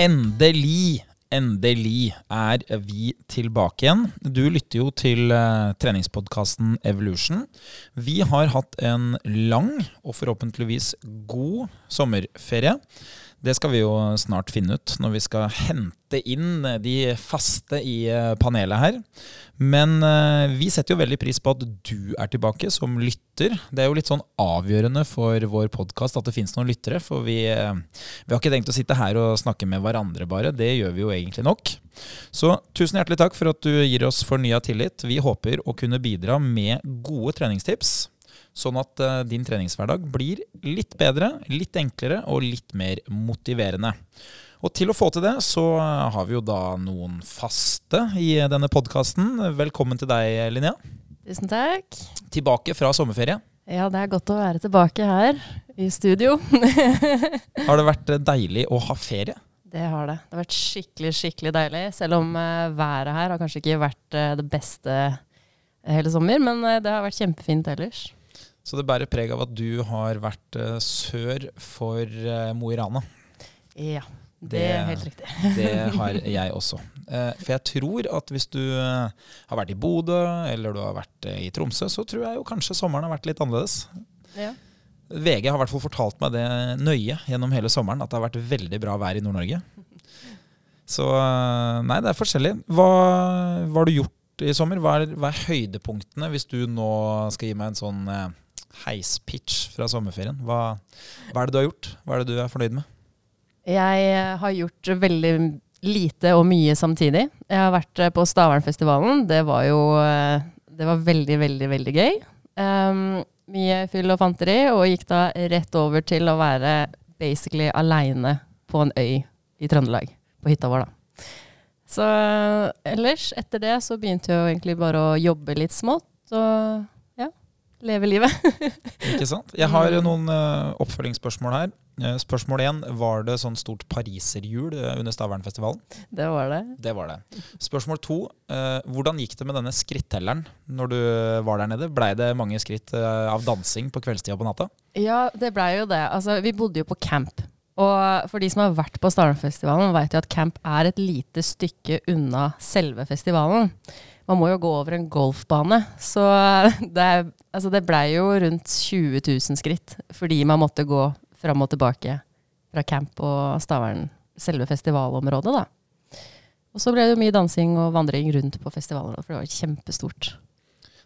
Endelig, endelig er vi tilbake igjen. Du lytter jo til uh, treningspodkasten Evolution. Vi har hatt en lang og forhåpentligvis god sommerferie. Det skal vi jo snart finne ut når vi skal hente inn de faste i eh, panelet her. Men uh, vi setter jo veldig pris på at du er tilbake som lytter. Det er jo litt sånn avgjørende for vår podkast at det finnes noen lyttere. For vi, vi, har ikke tenkt å sitte her og snakke med hverandre bare. Det gjør vi jo egentlig nok. Så tusen hjertelig takk for at du gir oss fornya tillit. Vi håper å kunne bidra med gode treningstips. Sånn at uh, din treningshverdag blir litt bedre, litt enklere og litt mer motiverende. Og til å få til det, så har vi jo da noen faste i denne podkasten. Velkommen til deg, Linnea. Tusen takk. Tilbake fra sommerferie. Ja, det er godt å være tilbake her i studio. har det vært deilig å ha ferie? Det har det. Det har vært skikkelig, skikkelig deilig. Selv om været her har kanskje ikke vært det beste hele sommer, men det har vært kjempefint ellers. Så det bærer preg av at du har vært sør for Mo i Rana? Ja. Det, er helt riktig. det har jeg også. Eh, for jeg tror at hvis du eh, har vært i Bodø eller du har vært eh, i Tromsø, så tror jeg jo kanskje sommeren har vært litt annerledes. Ja. VG har i hvert fall fortalt meg det nøye gjennom hele sommeren, at det har vært veldig bra vær i Nord-Norge. Så nei, det er forskjellig. Hva, hva har du gjort i sommer? Hva er, hva er, høydepunktene, hvis du nå skal gi meg en sånn heispitch fra sommerferien? Hva, hva er det du har gjort? Hva er det du er fornøyd med? Jeg eh, har gjort veldig lite og mye samtidig. Jeg har vært eh, på Stavernfestivalen. Det var jo eh, Det var veldig, veldig, veldig gøy. Um, mye fyll og fanteri, og gikk da rett over til å være basically aleine på en øy i Trøndelag. På hytta vår, da. Så ellers, etter det, så begynte jeg jo egentlig bare å jobbe litt smått. Og leve livet. Ikke sant. Jeg har noen uh, oppfølgingsspørsmål her. Uh, spørsmål én. Var det sånn stort pariserhjul eh, under Stavernfestivalen? Det var det. Det var det. Spørsmål to. uh, hvordan gikk det med denne skrittelleren når du var der nede? Blei det mange skritt av dansing på kveldstida på natta? Ja, det blei jo det. Altså, vi bodde jo på camp. Og for de som har vært på Stavernfestivalen, vet jo at camp er et lite stykke unna selve festivalen. Man må jo gå over en golfbane. Så det, altså det blei jo rundt 20 000 skritt fordi man måtte gå fram og tilbake fra camp og Stavern, selve festivalområdet, da. Og så ble det jo mye dansing og vandring rundt på festivalområdet, for det var kjempestort.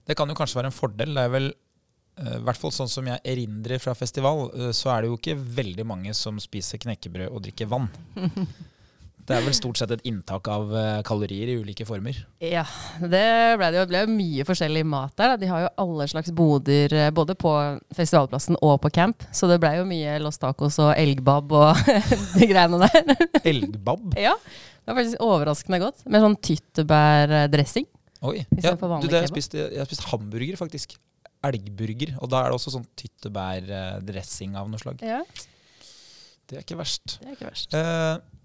Det kan jo kanskje være en fordel. Det er vel eh, i hvert fall sånn som jeg erindrer fra festival, eh, så er det jo ikke veldig mange som spiser knekkebrød og drikker vann. Det er vel stort sett et inntak av eh, kalorier i ulike former? Ja, det ble det jo. Det ble mye forskjellig mat der. Da. De har jo alle slags boder eh, både på festivalplassen og på camp. Så det ble jo mye Los Tacos og elgbab og de greiene der. Elgbab? ja. Det var faktisk overraskende godt. Med sånn tyttebærdressing. Oi. Ja, du, det, jeg, spist, jeg har spist hamburger, faktisk. Elgburger. Og da er det også sånn tyttebærdressing av noe slag. Ja. Det er ikke verst. Det er ikke verst. Eh,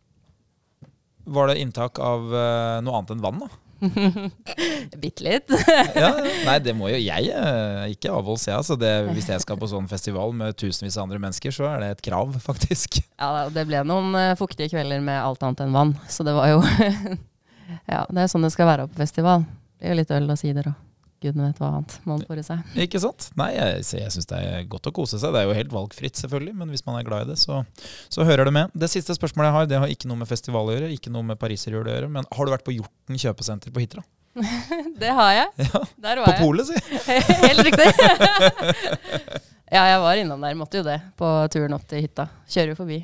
var det inntak av uh, noe annet enn vann, da? Bitte litt. ja, nei, det må jo jeg uh, ikke avholds, jeg. Altså hvis jeg skal på sånn festival med tusenvis av andre mennesker, så er det et krav, faktisk. Ja, det ble noen uh, fuktige kvelder med alt annet enn vann. Så det var jo Ja, det er sånn det skal være på festival. Det blir jo litt øl og sider og gudene vet hva annet man får i seg. Ikke sant? Nei, jeg, jeg syns det er godt å kose seg. Det er jo helt valgfritt, selvfølgelig, men hvis man er glad i det, så, så hører det med. Det siste spørsmålet jeg har, det har ikke noe med festival å gjøre, ikke noe med pariserhjul å gjøre, men har du vært på Hjorten kjøpesenter på Hitra? det har jeg. Ja, Der var på polet, si! helt riktig. ja, jeg var innom der, måtte jo det, på turen opp til hytta. Kjører jo forbi.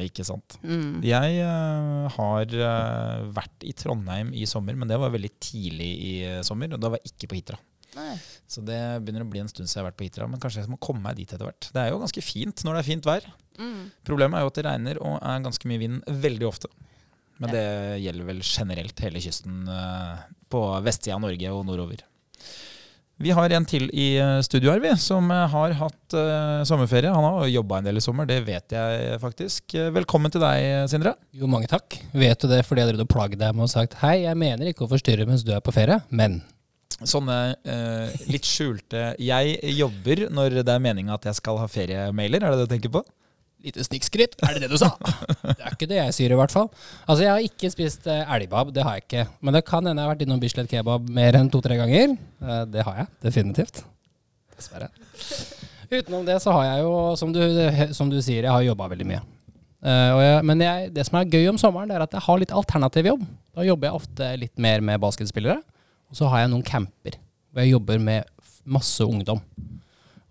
Ikke sant. Mm. Jeg uh, har uh, vært i Trondheim i sommer, men det var veldig tidlig i uh, sommer. Og da var jeg ikke på Hitra. Nei. Så det begynner å bli en stund siden jeg har vært på Hitra. Men kanskje jeg må komme meg dit etter hvert. Det er jo ganske fint når det er fint vær. Mm. Problemet er jo at det regner og er ganske mye vind veldig ofte. Men ja. det gjelder vel generelt hele kysten på vestsida av Norge og nordover. Vi har en til i eh, studio her, vi, som eh, har hatt uh, sommerferie. Han har jobba en del i sommer, det vet jeg faktisk. Velkommen til deg, Sindre. Jo, mange takk. Vet du det fordi jeg har plaget deg med å sagt hei, jeg mener ikke å forstyrre mens du er på ferie, men Sånne uh, litt skjulte Jeg jobber når det er meninga at jeg skal ha feriemailer, er det det du tenker på? Lite snikskritt. er det det du sa? det er ikke det jeg sier, i hvert fall. Altså, jeg har ikke spist eh, elgbab, det har jeg ikke. Men det kan hende jeg har vært innom Bislett kebab mer enn to-tre ganger. Eh, det har jeg, definitivt. Dessverre. Utenom det så har jeg jo, som du, som du sier, jeg har jobba veldig mye. Eh, jeg, men jeg, det som er gøy om sommeren, det er at jeg har litt alternativ jobb. Da jobber jeg ofte litt mer med basketspillere. Og så har jeg noen camper hvor jeg jobber med masse ungdom.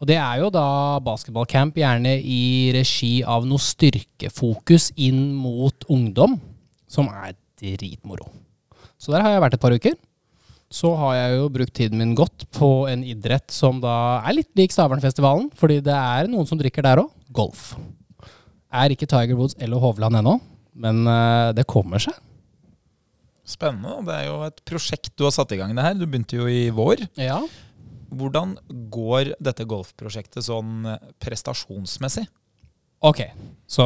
Og det er jo da basketballcamp, gjerne i regi av noe styrkefokus inn mot ungdom, som er dritmoro. Så der har jeg vært et par uker. Så har jeg jo brukt tiden min godt på en idrett som da er litt lik Stavernfestivalen, fordi det er noen som drikker der òg. Golf. Er ikke Tiger Woods eller Hovland ennå, men eh, det kommer seg. Spennende. Det er jo et prosjekt du har satt i gang det her. Du begynte jo i vår. Ja. Hvordan går dette golfprosjektet sånn eh, prestasjonsmessig? Ok, så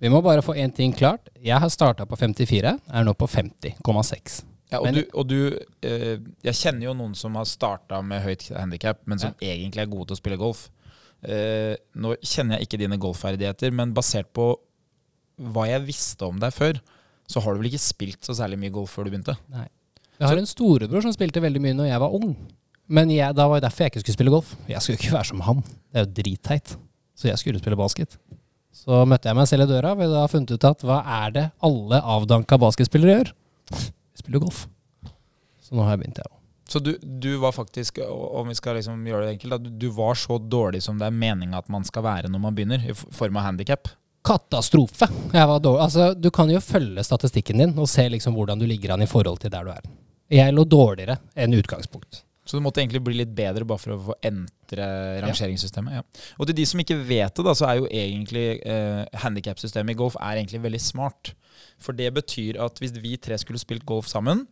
vi må bare få én ting klart. Jeg har starta på 54, er nå på 50,6. Ja, og Men- du, og du eh, Jeg kjenner jo noen som har starta med høyt handikap, men som egentlig er gode til å spille golf. Eh, nå kjenner jeg ikke dine golfferdigheter, men basert på hva jeg visste om deg før, så har du vel ikke spilt så særlig mye golf før du begynte? Nei. Jeg har en storebror som spilte veldig mye når jeg var ung. Men jeg, da var jo derfor jeg ikke skulle spille golf. Jeg skulle ikke være som han. Det er jo dritteit. Så jeg skulle spille basket. Så møtte jeg meg selv i døra og da funnet ut at hva er det alle avdanka basketspillere gjør? Jeg spiller golf. Så nå har jeg begynt, jeg òg. Så du, du var faktisk, om vi skal liksom gjøre det enkelt, at du, du var så dårlig som det er meninga at man skal være når man begynner, i form av handikap? Katastrofe. Jeg var dårlig. Altså, du kan jo følge statistikken din og se liksom hvordan du ligger an i forhold til der du er. Jeg lå dårligere enn utgangspunkt. Så du måtte egentlig bli litt bedre bare for å få entre rangeringssystemet. Ja. Og til de som ikke vet det, da, så er jo egentlig eh, handikapsystemet i golf er egentlig veldig smart. For det betyr at hvis vi tre skulle spilt golf sammen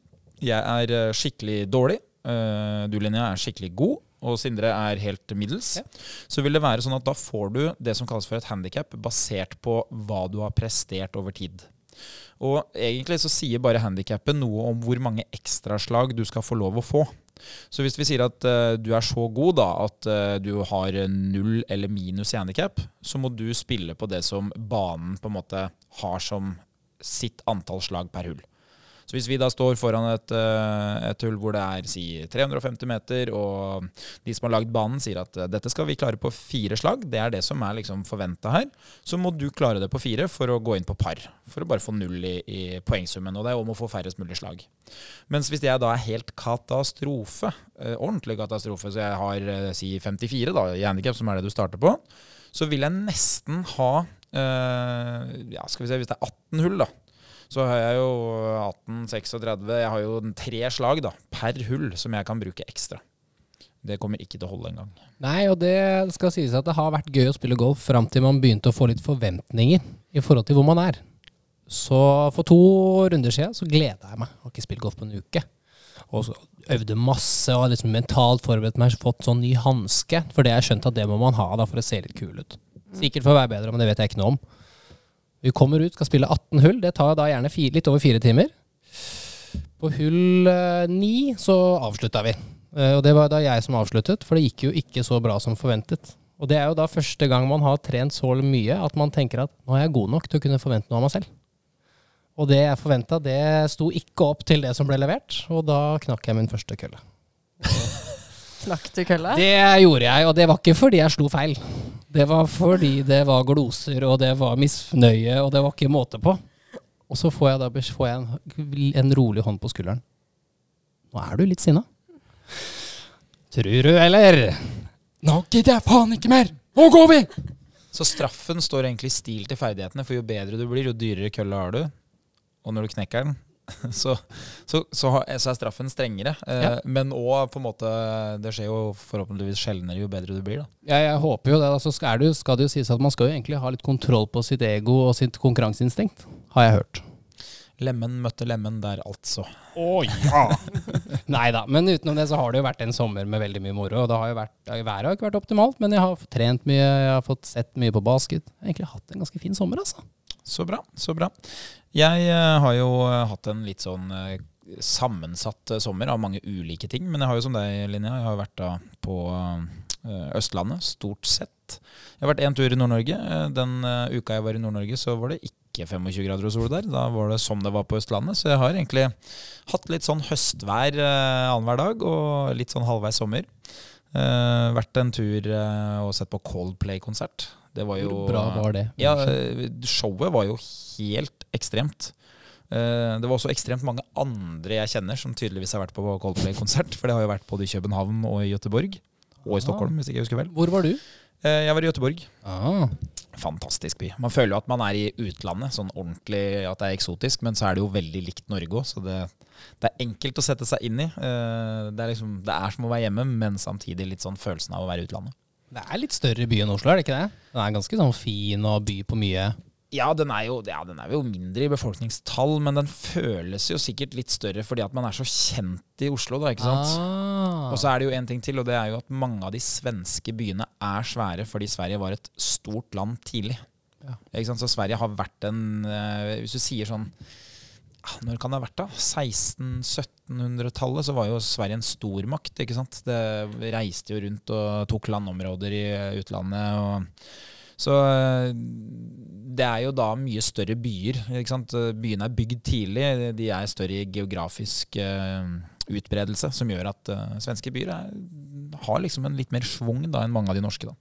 Jeg er eh, skikkelig dårlig. eh, du Linja er skikkelig god. Og Sindre er helt middels. Ja. Så vil det være sånn at da får du det som kalles for et handikap, basert på hva du har prestert over tid. Og egentlig så sier bare handikappen noe om hvor mange ekstraslag du skal få lov å få. Så hvis vi sier at uh, du er så god da, at uh, du har null eller minus i handikap, så må du spille på det som banen på en måte har som sitt antall slag per hull. Så hvis vi da står foran et, eh, et hull hvor det er si 350 meter, og de som har lagd banen sier at eh, dette skal vi klare på fire slag, det er det som er liksom forventa her, så må du klare det på fire for å gå inn på par. For å bare få null i, i poengsummen. Og det er om å få færrest mulig slag. Mens hvis jeg da er helt katastrofe, eh, ordentlig katastrofe, så jeg har si 54 da, i handikap, som er det du starter på, så vil jeg nesten ha Uh, ja, skal vi se, Hvis det er 18 hull, da, så har jeg jo 18-36 Jeg har jo tre slag da, per hull som jeg kan bruke ekstra. Det kommer ikke til å holde engang. Nei, og det skal sies at det har vært gøy å spille golf fram til man begynte å få litt forventninger i forhold til hvor man er. Så for to runder siden så gleda jeg meg. Jeg har ikke spilt golf på en uke. Og så øvde masse og har liksom mentalt forberedt meg, fått sånn ny hanske. For det har jeg skjønt at det må man ha da for å se litt kul ut. Sikkert for å være bedre, men det vet jeg ikke noe om. Vi kommer ut, skal spille 18 hull. Det tar da gjerne fire, litt over fire timer. På hull eh, ni så avslutta vi. Eh, og det var da jeg som avsluttet, for det gikk jo ikke så bra som forventet. Og det er jo da første gang man har trent så mye at man tenker at nå er jeg god nok til å kunne forvente noe av meg selv. Og det jeg forventa, det sto ikke opp til det som ble levert, og da knakk jeg min første kølle. Knakk du kølla? Det gjorde jeg, og det var ikke fordi jeg slo feil. Det var fordi det var gloser, og det var misnøye, og det var ikke måte på. Og så får jeg da får jeg en, en rolig hånd på skulderen. Nå er du litt sinna. Tror du, eller? Nå gidder jeg faen ikke mer! Nå går vi! Så straffen står egentlig i stil til ferdighetene, for jo bedre du blir, jo dyrere kølle har du. Og når du knekker den, så, så, så, så er straffen strengere. Eh, Ja. Men òg på en måte Det skjer jo forhåpentligvis sjeldnere jo bedre du blir, da. Ja, jeg håper jo det. Altså skal, det, skal det jo sies at man skal jo egentlig ha litt kontroll på sitt ego og sitt konkurranseinstinkt, har jeg hørt. Lemen møtte lemen der, altså. Å ja! Nei da, men utenom det så har det jo vært en sommer med veldig mye moro. Og det har jo vært, været har ikke vært optimalt, men jeg har trent mye, jeg har fått sett mye på basket. Jeg har egentlig hatt en ganske fin sommer, altså. Så bra, så bra. Jeg eh, har jo eh, hatt en litt sånn eh, sammensatt sommer av mange ulike ting. Men jeg har jo som deg, Linnea, jeg har vært da på Østlandet, stort sett. Jeg har vært én tur i Nord-Norge. Den uka jeg var i Nord-Norge, så var det ikke 25 grader og sol der. Da var det som det var på Østlandet. Så jeg har egentlig hatt litt sånn høstvær annenhver dag, og litt sånn halvveis sommer. Vært en tur og sett på Coldplay-konsert. Det var jo Hvor bra var det? Ja, showet var jo helt ekstremt. Eh, Det var også ekstremt mange andre jeg kjenner som tydeligvis har vært på Coldplay-konsert. For det har jo vært både i København og i Gøteborg. Og i Stockholm, hvis ikke jeg husker vel. Hvor var du? Eh, Jeg var i Gøteborg. Ah, Fantastisk by. Man føler jo at man er i utlandet, sånn ordentlig at det er eksotisk, men så er det jo veldig likt Norge òg, så det, det er enkelt å sette seg inn i. Eh, Det er, liksom, det er som å være hjemme, men samtidig litt sånn følelsen av å være i utlandet. Det er litt større by enn Oslo, er det ikke det? Den er ganske sånn fin og by på mye. Ja, den jo, ja, den er jo mindre i befolkningstall, men den føles jo sikkert litt større fordi at man er så kjent i Oslo, da, ikke sant? Ah. Og så er det jo en ting til, og det er jo at mange av de svenske byene er svære fordi Sverige var et stort land tidlig. Ja. Ikke sant? Så Sverige har vært en eh, Hvis du sier sånn Når kan det ha vært, da? 1600-1700-tallet så var jo Sverige en stormakt. ikke sant? Det reiste jo rundt og tok landområder i utlandet. og så eh, det er jo da mye større byer. ikke sant? Byene er bygd tidlig. De er større i geografisk eh, utbredelse, som gjør at eh, svenske byer er, har liksom en litt mer schwung enn mange av de norske. da.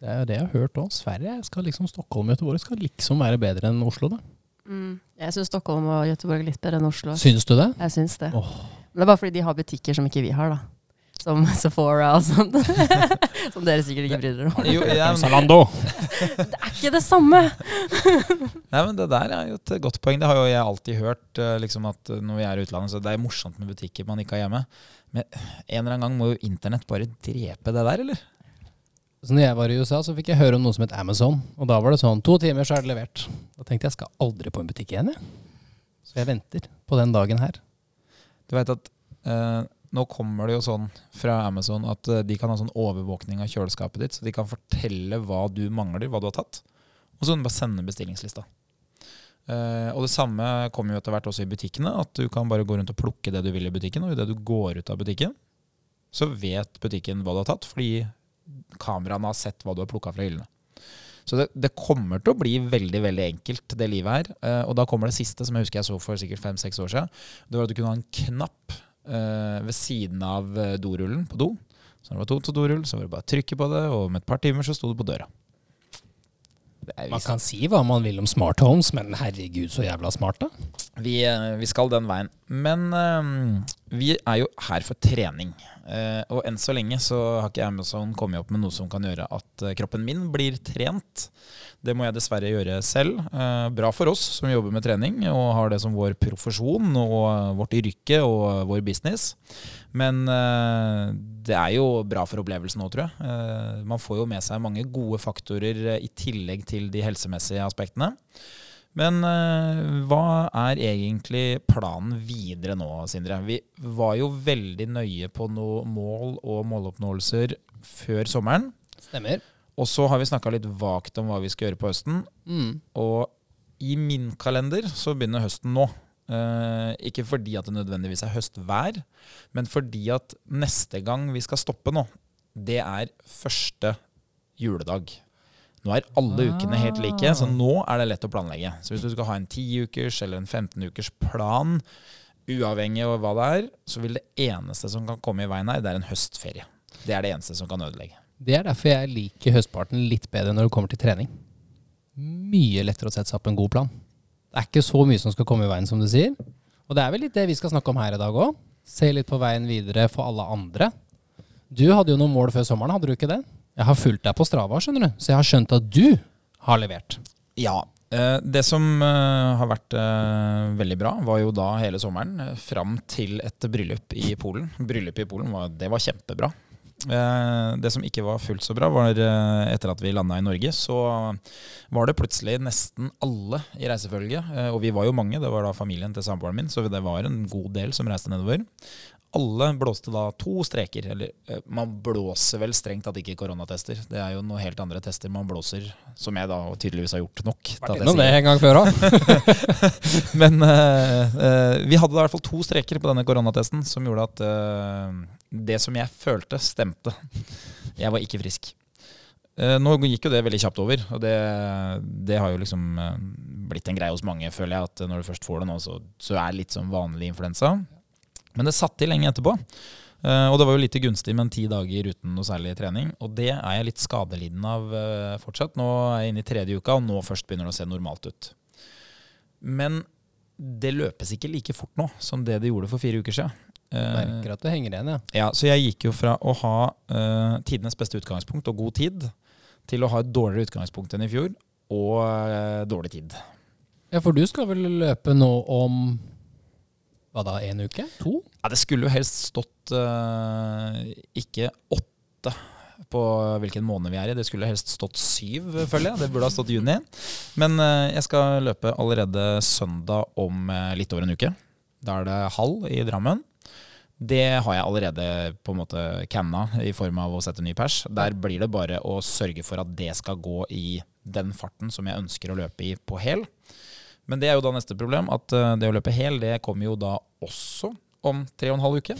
Det er jo det jeg har hørt òg. Sverige skal liksom Stockholm og Göteborg skal liksom være bedre enn Oslo, da. Mm. Jeg syns Stockholm og Göteborg er litt bedre enn Oslo. Syns du det? Jeg syns det. Oh. Men det er bare fordi de har butikker som ikke vi har, da. Som Sephora og sånt. som dere sikkert ikke bryr dere om. Jo, ja, men, Zalando! Det er ikke det samme! nei, men Det der er jo et godt poeng. Det har jo jeg alltid hørt. eh, liksom at eh, når vi er i utlandet, så Det er morsomt med butikker man ikke har hjemme. Men en eller annen gang må jo internett bare drepe det der, eller? Så når jeg var i USA, så fikk jeg høre om noe som het Amazon. Og da var det sånn to timer, så er det levert. Da tenkte jeg jeg skal aldri på en butikk igjen, jeg. Så jeg venter på den dagen her. Du vet at eh, nå kommer det jo sånn fra Amazon at eh, de kan ha sånn overvåkning av kjøleskapet ditt, så de kan fortelle hva du mangler, hva du har tatt. Og så kan du bare sende bestillingslista. Eh, og det samme kommer jo etter hvert også i butikkene, at du kan bare gå rundt og plukke det du vil i butikken, og idet du går ut av butikken, så vet butikken hva du har tatt, fordi kameraene har sett hva du har plukka fra hyllene. Så det, det kommer til å bli veldig veldig enkelt, det livet her. Eh, og da kommer det siste, som jeg husker jeg så for sikkert fem-seks år siden. Det var at du kunne ha en knapp eh, ved siden av eh, dorullen på do. Så når det var tomt for dorull, så var det bare å trykke på det, og om et par timer så sto det på døra. Det Man kan si hva man vil om smart homes, men herregud, så jævla smart, da. Vi, eh, vi skal den veien. Men uh, vi er jo her for trening. Uh, og enn så lenge så har ikke Amazon kommet opp med noe som kan gjøre at kroppen min blir trent. Det må jeg dessverre gjøre selv. Uh, bra for oss som jobber med trening og har det som vår profesjon og vårt yrke og vår business. Men det er jo bra for opplevelsen òg, tror jeg. Man får jo med seg mange gode faktorer i tillegg til de helsemessige aspektene. Men eh, hva er egentlig planen videre nå, Sindre? Vi var jo veldig nøye på noe mål og måloppnåelser før sommeren. Stemmer. Og så har vi snakka litt vagt om hva vi skal gjøre på høsten. Mm. Og i min kalender så begynner høsten nå. Eh, ikke fordi at det nødvendigvis er høstvær, men fordi at neste gang vi skal stoppe nå, det er første juledag. Nå er alle ukene helt like, så nå er det lett å planlegge. Så hvis du skal ha en 10-ukers eller en 15-ukers plan, uavhengig av hva det er, så vil det eneste som kan komme i veien her, det er en høstferie. Det er det eneste som kan ødelegge. Det er derfor jeg liker høstparten litt bedre når det kommer til trening. Mye lettere å sette seg opp en god plan. Det er ikke så mye som skal komme i veien, som du sier. Og det er vel litt det vi skal snakke om her i dag òg. Se litt på veien videre for alle andre. Du hadde jo noen mål før sommeren, hadde du ikke det? Jeg har fulgt deg på Strava, skjønner du, så jeg har skjønt at du har levert. Ja. eh, Det som eh, har vært eh, veldig bra, var jo da hele sommeren fram til et bryllup i Polen. Bryllupet i Polen var, det var kjempebra. Det som ikke var fullt så bra, var etter at vi landa i Norge, så var det plutselig nesten alle i reisefølget. Og vi var jo mange, det var da familien til samboeren min, så det var en god del som reiste nedover. Alle blåste da to streker. Eller eh, man blåser vel strengt tatt ikke koronatester. Det er jo noen helt andre tester man blåser, som jeg da tydeligvis har gjort nok. Vært innom det en gang før òg. men uh, vi hadde da i hvert fall to streker på denne koronatesten som gjorde at uh, det som jeg følte, stemte. Jeg var ikke frisk. Nå gikk jo det veldig kjapt over, og det, det har jo liksom blitt en greie hos mange, føler jeg. At når du først får det nå, så, så er det litt som vanlig influensa. Men det satt i lenge etterpå. Eh, Og det var jo litt gunstig med en ti dager uten noe særlig trening. Og det er jeg litt skadelidende av eh, fortsatt. Nå er jeg inne i tredje uka, og nå først begynner det å se normalt ut. Men det løpes ikke like fort nå som det det gjorde for fire uker siden. Eh, Merker at du henger igjen, ja. ja, så jeg gikk jo fra å ha uh, tidenes beste utgangspunkt og god tid, til å ha et dårligere utgangspunkt enn i fjor, og uh, dårlig tid. Ja, for du skal vel løpe nå om hva da, en uke? To? Ja, det skulle jo helst stått uh, ikke åtte på hvilken måned vi er i. Det skulle helst stått syv, føler jeg. Det burde ha stått juni. Men uh, jeg skal løpe allerede søndag om uh, litt over en uke. Da er det halv i Drammen. Det har jeg allerede på en måte canna i form av å sette ny pers. Der blir det bare å sørge for at det skal gå i den farten som jeg ønsker å løpe i på hel. Men det er jo da neste problem, at eh, det å løpe hel, det kommer jo da også om tre og en halv uke.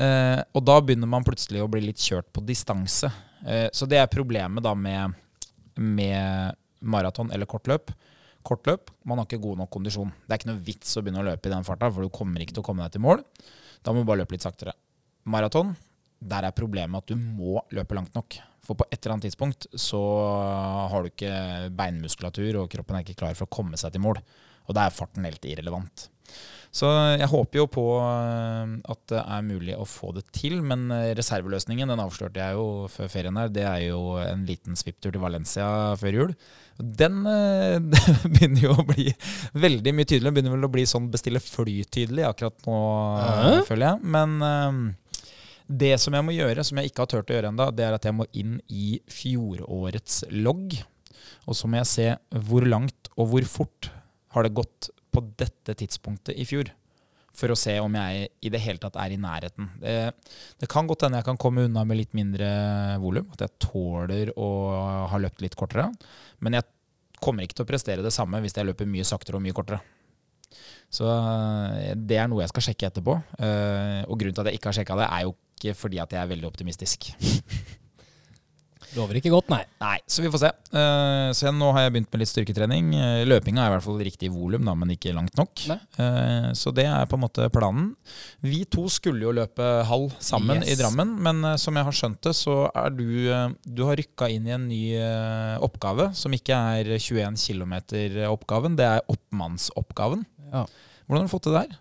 Eh, og da begynner man plutselig å bli litt kjørt på distanse. Eh, så det er problemet da med, med maraton eller kortløp. Kortløp, man har ikke god nok kondisjon. Det er ikke noe vits å begynne å løpe i den farta, for du kommer ikke til å komme deg til mål. Da må du bare løpe litt saktere. Maraton, der er problemet at du må løpe langt nok. For på et eller annet tidspunkt så har du ikke beinmuskulatur, og kroppen er ikke klar for å komme seg til mål. Og da er farten helt irrelevant. Så jeg håper jo på eh, at det er mulig å få det til, men eh, reserveløsningen den avslørte jeg jo før ferien her. Det er jo en liten svipptur til Valencia før jul. Den eh, begynner jo å bli veldig mye tydelig. Den begynner vel å bli sånn bestille fly-tydelig akkurat nå, Hæ? føler jeg. Men det som jeg må gjøre, som jeg ikke har turt å gjøre ennå, det er at jeg må inn i fjorårets logg. Og så må jeg se hvor langt og hvor fort har det gått på dette tidspunktet i fjor. For å se om jeg i det hele tatt er i nærheten. Det, det kan godt hende jeg kan komme unna med litt mindre volum. At jeg tåler å ha løpt litt kortere. Men jeg kommer ikke til å prestere det samme hvis jeg løper mye saktere og mye kortere. Så eh, det er noe jeg skal sjekke etterpå. Eh, Og grunnen til at jeg ikke har sjekka det, er jo ikke fordi at jeg er veldig optimistisk. Lover ikke godt, nei. Nei, så vi får se. Uh, så jeg, nå har jeg begynt med litt styrketrening. Uh, løpinga er i hvert fall riktig volum, men ikke langt nok. Eh, så det er på en måte planen. Vi to skulle jo løpe halv sammen Yes. i Drammen, men uh, som jeg har skjønt det, så er du eh, Du har rykka inn i en ny eh, oppgave, som ikke er 21 km-oppgaven. Det er oppmannsoppgaven. Ja. Hvordan har du fått det der?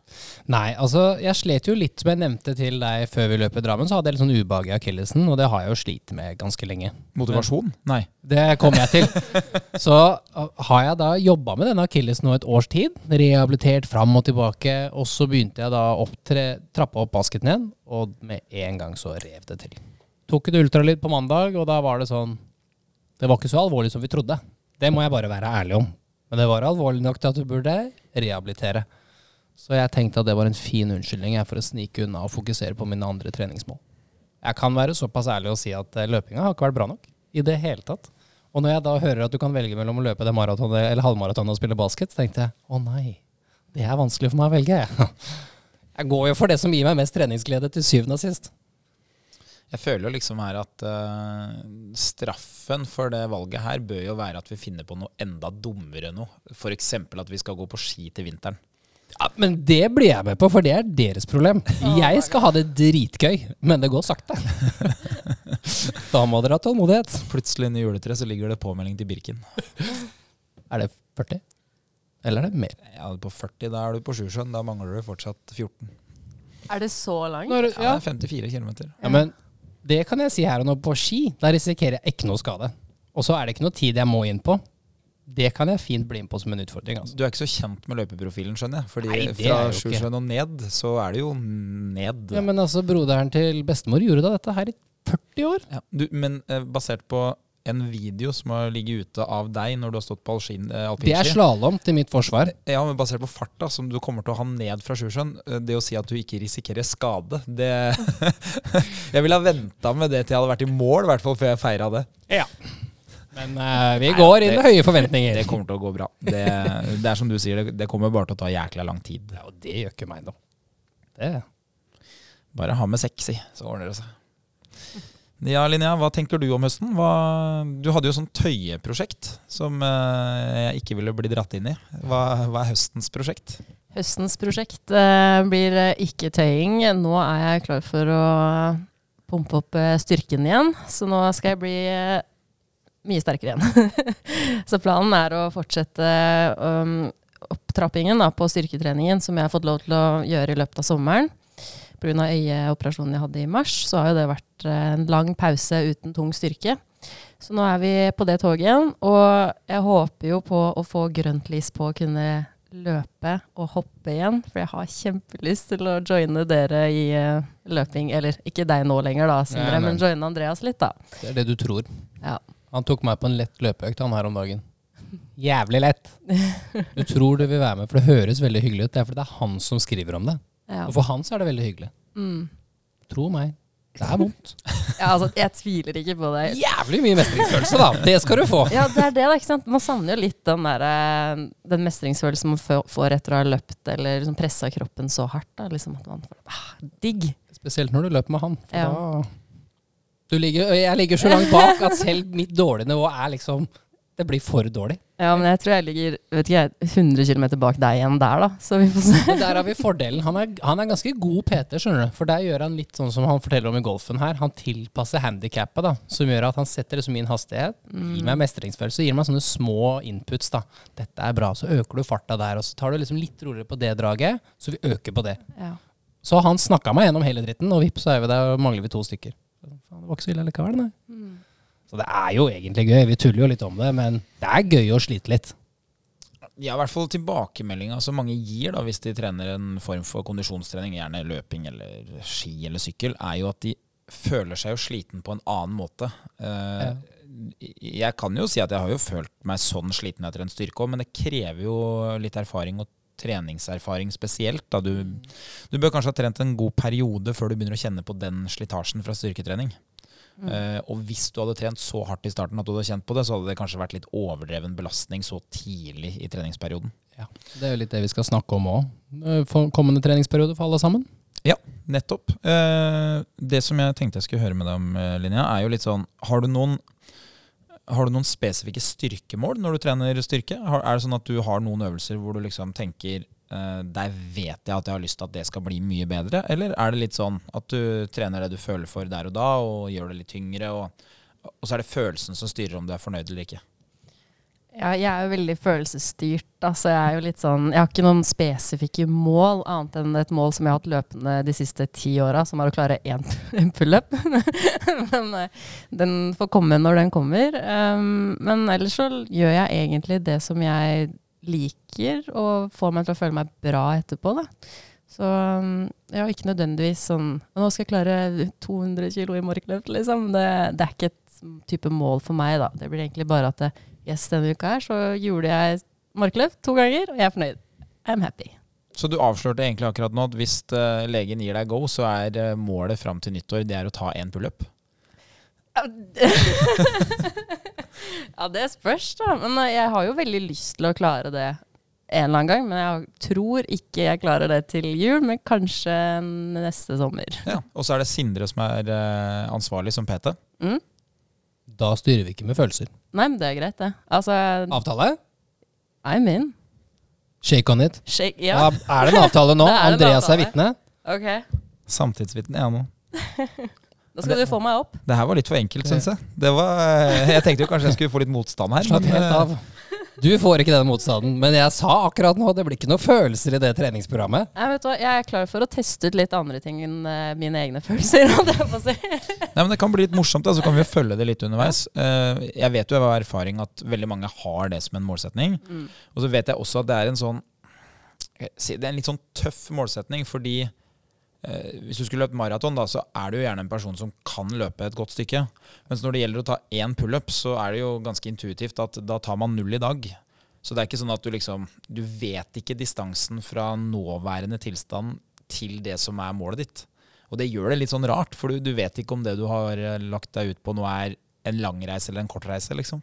Nei, altså jeg slet jo litt, som jeg nevnte til deg før vi løp i Drammen, så hadde jeg litt sånn ubehag i akillesen, og det har jeg jo slitt med ganske lenge. Motivasjon? Nei. Det kommer jeg til. Så uh, har jeg da jobba med denne akillesen nå et års tid, rehabilitert fram og tilbake, og så begynte jeg da å trappe opp basketen igjen, og med en gang så rev det til. Tok et ultralyd på mandag, og da var det sånn Det var ikke så alvorlig som vi trodde. Det må jeg bare være ærlig om. Men det var alvorlig nok til at du burde rehabilitere. Så jeg tenkte at det var en fin unnskyldning for å snike unna og fokusere på mine andre treningsmål. Jeg kan være såpass ærlig og si at eh, løpinga har ikke vært bra nok. I det hele tatt. Og når jeg da hører at du kan velge mellom å løpe det maratonet eller halvmaratonet og spille basket, tenkte jeg å nei, det er vanskelig for meg å velge. Jeg går jo for det som gir meg mest treningsglede til syvende og sist. Jeg føler jo liksom her at uh, straffen for det valget her bør jo være at vi finner på noe enda dummere nå. F.eks. at vi skal gå på ski til vinteren. Ja, men det blir jeg med på, for det er deres problem. Jeg skal ha det dritgøy, men det går sakte. Da må dere ha tålmodighet. Plutselig under juletreet så ligger det påmelding til Birken. Er det 40? Eller er det mer? Ja, På 40, da er du på Sjusjøen. Da mangler du fortsatt 14. Er det så langt? Når, Ja, det er 54 km. Ja, men det kan jeg si her og nå på ski. Da risikerer jeg ikke noe skade. Og så er det ikke noe tid jeg må inn på. Det kan jeg fint bli med på som en utfordring. Altså. Du er ikke så kjent med løpeprofilen, skjønner jeg. Fordi Nei, fra. Sjusjøen og ned, så er det jo ned. Ja, Men altså, broderen til bestemor gjorde da dette her i 40 år. Ja, du, men eh, basert på en video som har ligget ute av deg når du har stått på alpin, eh, Det er alpinski slalåm til mitt forsvar. Ja, men basert på farta som du kommer til å ha ned fra Sjusjøen, eh, det å si at du ikke risikerer skade, det Jeg ville ha venta med det til jeg hadde vært i mål, i hvert fall før jeg feira det. Men uh, vi går inn med høye forventninger. Det kommer til å gå bra. Det, det er som du sier, det, det kommer bare til å ta jækla lang tid. Ja, og det gjør ikke meg noe. Det. Bare ha med sekk, si, så ordner det seg. Ja, Linnea, hva tenker du om høsten? Hva, du hadde jo sånn tøyeprosjekt som uh, jeg ikke ville bli dratt inn i. Hva, hva er høstens prosjekt? Høstens prosjekt uh, blir ikke tøying. Nå er jeg klar for å pumpe opp styrken igjen, så nå skal jeg bli mye sterkere igjen. så planen er å fortsette um, opptrappingen da, på styrketreningen som jeg har fått lov til å gjøre i løpet av sommeren. Pga. øyeoperasjonen jeg hadde i mars, så har jo det vært eh, en lang pause uten tung styrke. Så nå er vi på det toget igjen, og jeg håper jo på å få grønt lys på å kunne løpe og hoppe igjen. For jeg har kjempelyst til å joine dere i uh, løping. Eller ikke deg nå lenger, da, Sindre, men joine Andreas litt, da. Det er det du tror. Ja. Han tok meg på en lett løpeøkt han her om dagen. Jævlig lett. Du tror du vil være med, for det høres veldig hyggelig ut. Det er fordi det er han som skriver om det. Ja. Og for han så er det veldig hyggelig. Mm. Tro meg. Det er vondt. ja, altså, jeg tviler ikke på det. Jævlig mye mestringsfølelse, da. Det skal du få. Ja, det er det, da. ikke sant? Man savner jo litt den, der, eh, den mestringsfølelsen man får etter å ha løpt eller liksom pressa kroppen så hardt. Da. Liksom at man får, ah, digg. Spesielt når du løper med han. For Ja. da ligger, Jeg ligger så langt bak at selv mitt dårlige nivå er liksom Det blir for dårlig. Ja, men jeg tror jeg ligger vet ikke, 100 km bak deg igjen der, da. Så vi får se. Men der har vi fordelen. Han er, han er ganske god PT, skjønner du. For der gjør han litt sånn som han forteller om i golfen her. Han tilpasser handikappet, da. Som gjør at han setter liksom min hastighet. Gir meg mestringsfølelse. Gir meg sånne små inputs, da. Dette er bra. Så øker du farta der. Og så tar du liksom litt roligere på det draget. Så vi øker på det. Ja. Så han snakka meg gjennom hele dritten, og vips, så er vi der og mangler vi to stykker. Faen, det var ikke så ille likevel, nei. Så det er jo egentlig gøy. Vi tuller jo litt om det, men det er gøy å slite litt. Ja, i hvert fall tilbakemeldinga som mange gir da, hvis de trener en form for kondisjonstrening, gjerne løping eller ski eller sykkel, er jo at de føler seg jo sliten på en annen måte. Ja. Jeg kan jo si at jeg har jo følt meg sånn sliten etter en styrke òg, men det krever jo litt erfaring og treningserfaring spesielt. Da. Du, du bør kanskje ha trent en god periode før du begynner å kjenne på den slitasjen fra styrketrening. Eh, og hvis du hadde trent så hardt i starten at du hadde kjent på det, så hadde det kanskje vært litt overdreven belastning så tidlig i treningsperioden. Ja, Det er jo litt det vi skal snakke om òg. Kommende treningsperiode for alle sammen. Ja, nettopp. Eh, det som jeg tenkte jeg skulle høre med deg om, eh, Linja, er jo litt sånn Har du noen, har du noen spesifikke styrkemål når du trener styrke? Har, er det sånn at du har noen øvelser hvor du liksom tenker uh, der vet jeg at jeg har lyst til at det skal bli mye bedre? Eller er det litt sånn at du trener det du føler for der og da, og gjør det litt tyngre, og, og så er det følelsen som styrer om du er fornøyd eller ikke? Ja, jeg er jo veldig følelsesstyrt. Altså, jeg er jo litt sånn Jeg har ikke noen spesifikke mål, annet enn et mål som jeg har hatt løpende de siste ti åra, som er å klare én pullup. men eh, den får komme når den kommer. Um, men ellers så gjør jeg egentlig det som jeg liker, og får meg til å føle meg bra etterpå, da. Så um, ja, ikke nødvendigvis sånn Nå skal jeg klare 200 kilo i markløft, liksom. Det, det er ikke et type mål for meg, da. Det blir egentlig bare at det, yes, denne uka her så gjorde jeg markløft to ganger, og jeg er fornøyd. I'm happy. Så du avslørte egentlig akkurat nå at hvis eh, legen gir deg go, så er eh, målet fram til nyttår det er å ta én pullup? ja, det spørs, da. Men eh, jeg har jo veldig lyst til å klare det en eller annen gang. Men jeg tror ikke jeg klarer det til jul, men kanskje neste sommer. Ja. Og så er det Sindre som er ansvarlig som PT. Mm? Da styrer vi ikke med følelser. Nei, men det er greit, det. Altså, Avtale? I'm in. Shake on it. Shake, Ja. ja. er det en avtale nå? Det er en Andreas er avtale. vitne. Ok. Samtidsvitne, ja nå. Da skal du få meg opp. Det her var litt for enkelt, syns jeg. Det var, eh, jeg tenkte jo kanskje jeg skulle få litt motstand her. Slapp helt eh, av. Du får ikke den motstanden. Men jeg sa akkurat nå, det blir ikke noen følelser i det treningsprogrammet. Jeg, vet hva, jeg er klar for å teste ut litt andre ting enn eh, mine egne følelser. si. Nei, men Det kan bli litt morsomt, da, så kan vi jo følge det litt underveis. Eh, Jeg vet jo av erfaring at veldig mange har det som en målsetning. Mm. Og så vet jeg også at det er en sånn eh, Det er en litt sånn tøff målsetning, fordi hvis du skulle løpt maraton, da, så er du jo gjerne en person som kan løpe et godt stykke. Mens når det gjelder å ta én pullup, så er det jo ganske intuitivt at da tar man null i dag. Så det er ikke sånn at du liksom Du vet ikke distansen fra nåværende tilstand til det som er målet ditt. Og det gjør det litt sånn rart, for du, du vet ikke om det du har eh, lagt deg ut på nå er en lang reise eller en kort reise, liksom.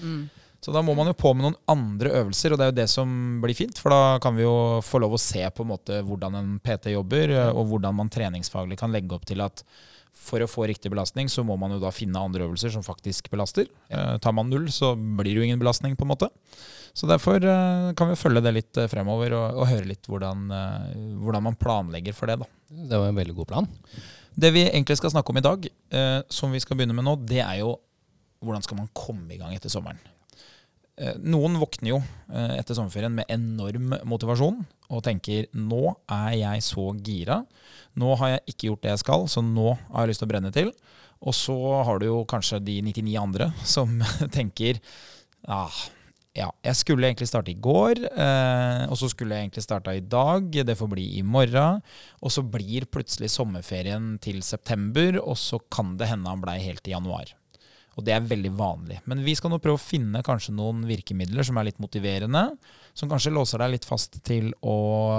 Mm. Så da må man jo på med noen andre øvelser, og det er jo det som blir fint. For da kan vi jo få lov å se på en måte hvordan en PT jobber, eh, og hvordan man treningsfaglig kan legge opp til at For å få riktig belastning så må man jo da finne andre øvelser som faktisk belaster. Eh, tar man null, så blir det jo ingen belastning, på en måte. Så derfor eh, kan vi følge det litt eh, fremover og, og høre litt hvordan, eh, hvordan, man planlegger for det. da. Det var en veldig god plan. Det vi egentlig skal snakke om i dag, som vi skal begynne med nå, det er jo hvordan skal man komme i gang etter sommeren. Eh, noen våkner jo eh, etter sommerferien med enorm motivasjon og tenker nå er jeg så gira. Nå har jeg ikke gjort det jeg skal, så nå har jeg lyst til å brenne til. Og så har du jo kanskje de 99 andre som tenker ah, ja, jeg skulle egentlig starte i går, eh, og så skulle jeg egentlig starta i dag. Det får bli i morgen. Og så blir plutselig sommerferien til september, og så kan det hende han blei helt i januar. Og det er veldig vanlig. Men vi skal nå prøve å finne kanskje noen virkemidler som er litt motiverende, som kanskje låser deg litt fast til å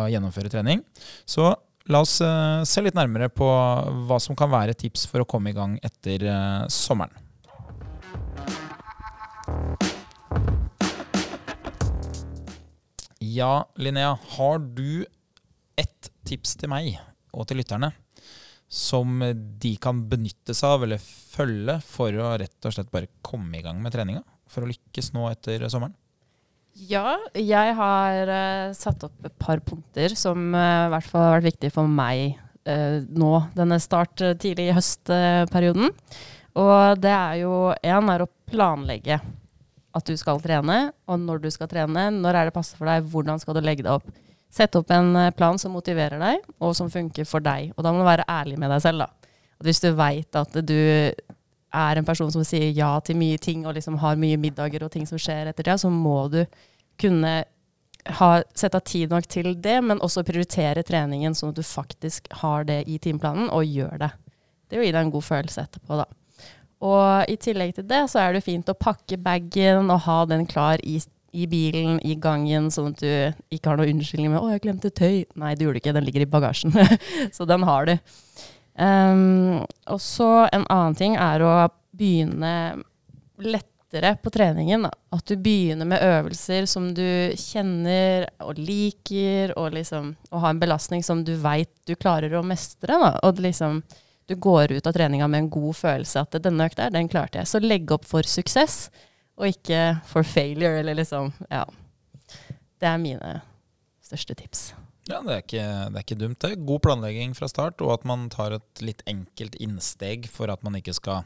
gjennomføre trening. Så la oss uh, se litt nærmere på hva som kan være tips for å komme i gang etter uh, sommeren. Ja, Linnea, har du ett tips til meg og til lytterne som de kan benytte seg av eller følge for å rett og slett bare komme i gang med treninga? For å lykkes nå etter sommeren? Ja, jeg har uh, satt opp et par punkter som uh, i hvert fall har vært viktige for meg uh, nå, denne start tidlig i høstperioden. Og det er jo én er å planlegge at du skal trene, og når du skal trene. Når er det passe for deg? Hvordan skal du legge deg opp? Sette opp en eh, plan som motiverer deg, og som funker for deg. Og da må du være ærlig med deg selv. da. At hvis du veit at du er en person som sier ja til mye ting, og liksom har mye middager og ting som skjer etter det, så må du kunne ha, sette av tid nok til det, men også prioritere treningen sånn at du faktisk har det i timeplanen, og gjør det. Det vil gi deg en god følelse etterpå, da. Og i tillegg til det så er det fint å pakke bagen og ha den klar i i bilen, i gangen, sånn at du ikke har noen unnskyldning med 'Å, jeg glemte tøy'. Nei, det gjorde du ikke. Den ligger i bagasjen. så den har du. Um, og så en annen ting er å begynne lettere på treningen. Da. At du begynner med øvelser som du kjenner og liker, og liksom og har en belastning som du veit du klarer å mestre. Da. Og liksom, du går ut av treninga med en god følelse at 'denne økta den klarte jeg'. Så legg opp for suksess og ikke for failure, eller liksom Ja. Det er mine største tips. Ja, det er, ikke, det er ikke dumt, det. God planlegging fra start, og at man tar et litt enkelt innsteg for at man ikke skal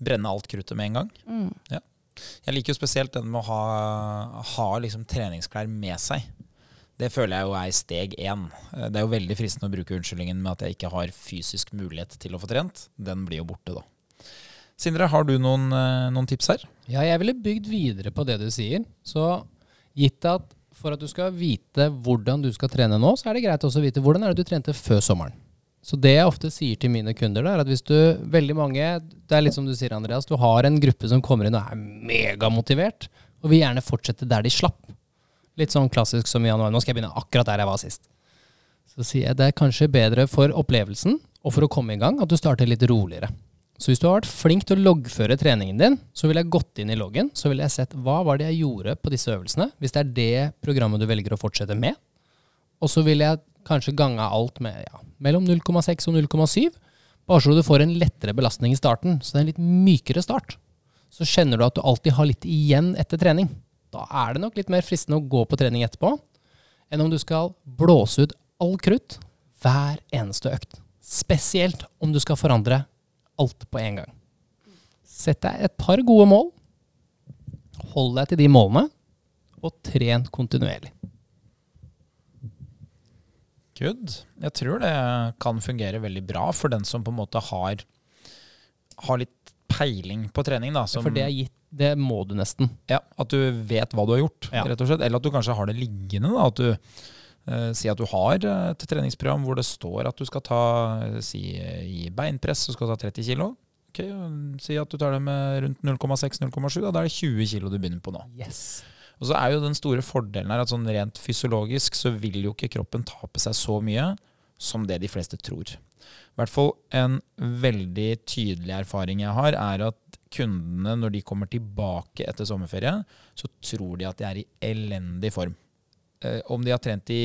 brenne alt kruttet med en gang. Mm. Ja. Jeg liker jo spesielt den med å ha, ha liksom treningsklær med seg. Det føler jeg jo er steg én. Det er jo veldig fristende å bruke unnskyldningen med at jeg ikke har fysisk mulighet til å få trent. Den blir jo borte da. Sindre, har du noen, eh, noen, tips her? Ja, jeg ville bygd videre på det du sier. Så gitt at for at du skal vite hvordan du skal trene nå, så er det greit også å vite hvordan er det du trente før sommeren. Så det jeg ofte sier til mine kunder, er at hvis du veldig mange Det er litt som du sier, Andreas. Du har en gruppe som kommer inn og er megamotivert, og vil gjerne fortsette der de slapp. Litt sånn klassisk som i januar. Nå skal jeg begynne akkurat der jeg var sist. Så sier jeg det er kanskje bedre for opplevelsen og for å komme i gang at du starter litt roligere. Så hvis du har vært flink til å loggføre treningen din, så ville jeg gått inn i loggen så ville jeg sett hva var det jeg gjorde på disse øvelsene, hvis det er det programmet du velger å fortsette med. Og så ville jeg kanskje ganga alt med ja, mellom 0,6 og 0,7, bare så du får en lettere belastning i starten. Så det er en litt mykere start. Så kjenner du at du alltid har litt igjen etter trening. Da er det nok litt mer fristende å gå på trening etterpå enn om du skal blåse ut all krutt hver eneste økt. Spesielt om du skal forandre alt på en gang. Sett deg et par gode mål. Hold deg til de målene, og tren kontinuerlig. Good. Jeg tror det kan fungere veldig bra for den som på en måte har, har litt peiling på trening. Da, For det er gitt. Det må du nesten. Ja, At du vet hva du har gjort, ja. rett og slett. Eller at du kanskje har det liggende. da, at du si at du har et treningsprogram hvor det står at du skal ta si, i beinpress så skal du ta 30 kg. Okay, si at du tar det med rundt 0,6-0,7. Da er det 20 kg du begynner på nå. Yes. Og så er jo den store fordelen her at sånn rent fysiologisk så vil jo ikke kroppen tape seg så mye som det de fleste tror. I hvert fall en veldig tydelig erfaring jeg har, er at kundene, når de kommer tilbake etter sommerferie, så tror de at de er i elendig form. Eh, om de har trent i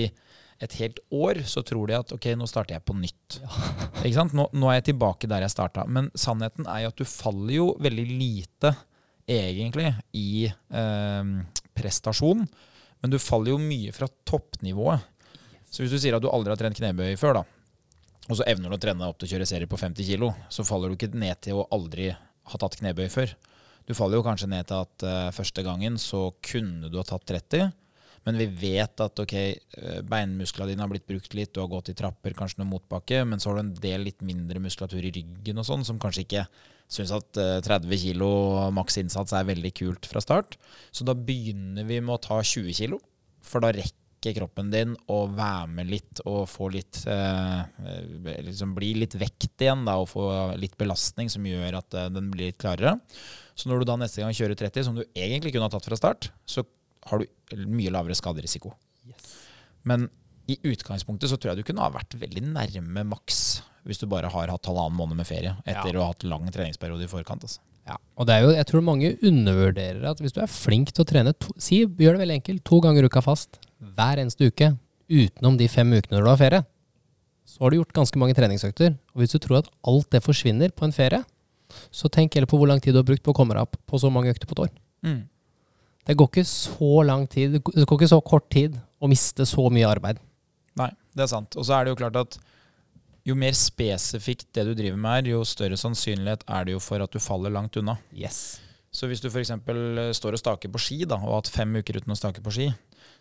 et helt år så tror de at ok, nå starter jeg på nytt. Ikke sant? Nå, nå er jeg tilbake der jeg starta. Men sannheten er jo at du faller jo veldig lite, egentlig, i eh, prestasjon. Men du faller jo mye fra toppnivået. Så hvis du sier at du aldri har trent knebøy før, da, og så evner du å trene opp til å kjøre serie på 50 kg, så faller du ikke ned til å aldri ha tatt knebøy før. Du faller jo kanskje ned til at uh, første gangen så kunne du ha tatt 30, men vi vet at ok, eh, beinmusklene dine har blitt brukt litt, du har gått i trapper, kanskje noe motbakke, men så har du en del litt mindre muskulatur i ryggen og sånn, som kanskje ikke syns at uh, 30 kg maks innsats er veldig kult fra start. Så da begynner vi med å ta 20 kg, for da rekker kroppen din å være med litt og få litt eh, liksom Bli litt vekt igjen da, og få litt belastning som gjør at eh, den blir litt klarere. Så når du da neste gang kjører 30, som du egentlig kunne ha tatt fra start, så har du mye lavere skaderisiko. Yes. Men i utgangspunktet så tror jeg du kunne ha vært veldig nærme maks hvis du bare har hatt halvannen måned med ferie etter ja. å ha hatt lang treningsperiode i forkant. Altså. Ja, og det er jo, jeg tror mange undervurderer at hvis du er flink til å trene to, Si, gjør det veldig enkelt, to ganger uka fast hver eneste uke utenom de fem ukene når du har ferie, så har du gjort ganske mange treningsøkter. Og hvis du tror at alt det forsvinner på en ferie, så tenk heller på hvor lang tid du har brukt på å komme deg opp på så mange økter på et år. Mm. Det går ikke så lang tid, det går ikke så kort tid å miste så mye arbeid. Nei, det er sant. Og så er det jo klart at jo mer spesifikt det du driver med er, jo større sannsynlighet er det jo for at du faller langt unna. Yes. Så hvis du f.eks. står og staker på ski da, og har hatt fem uker uten å stake på ski,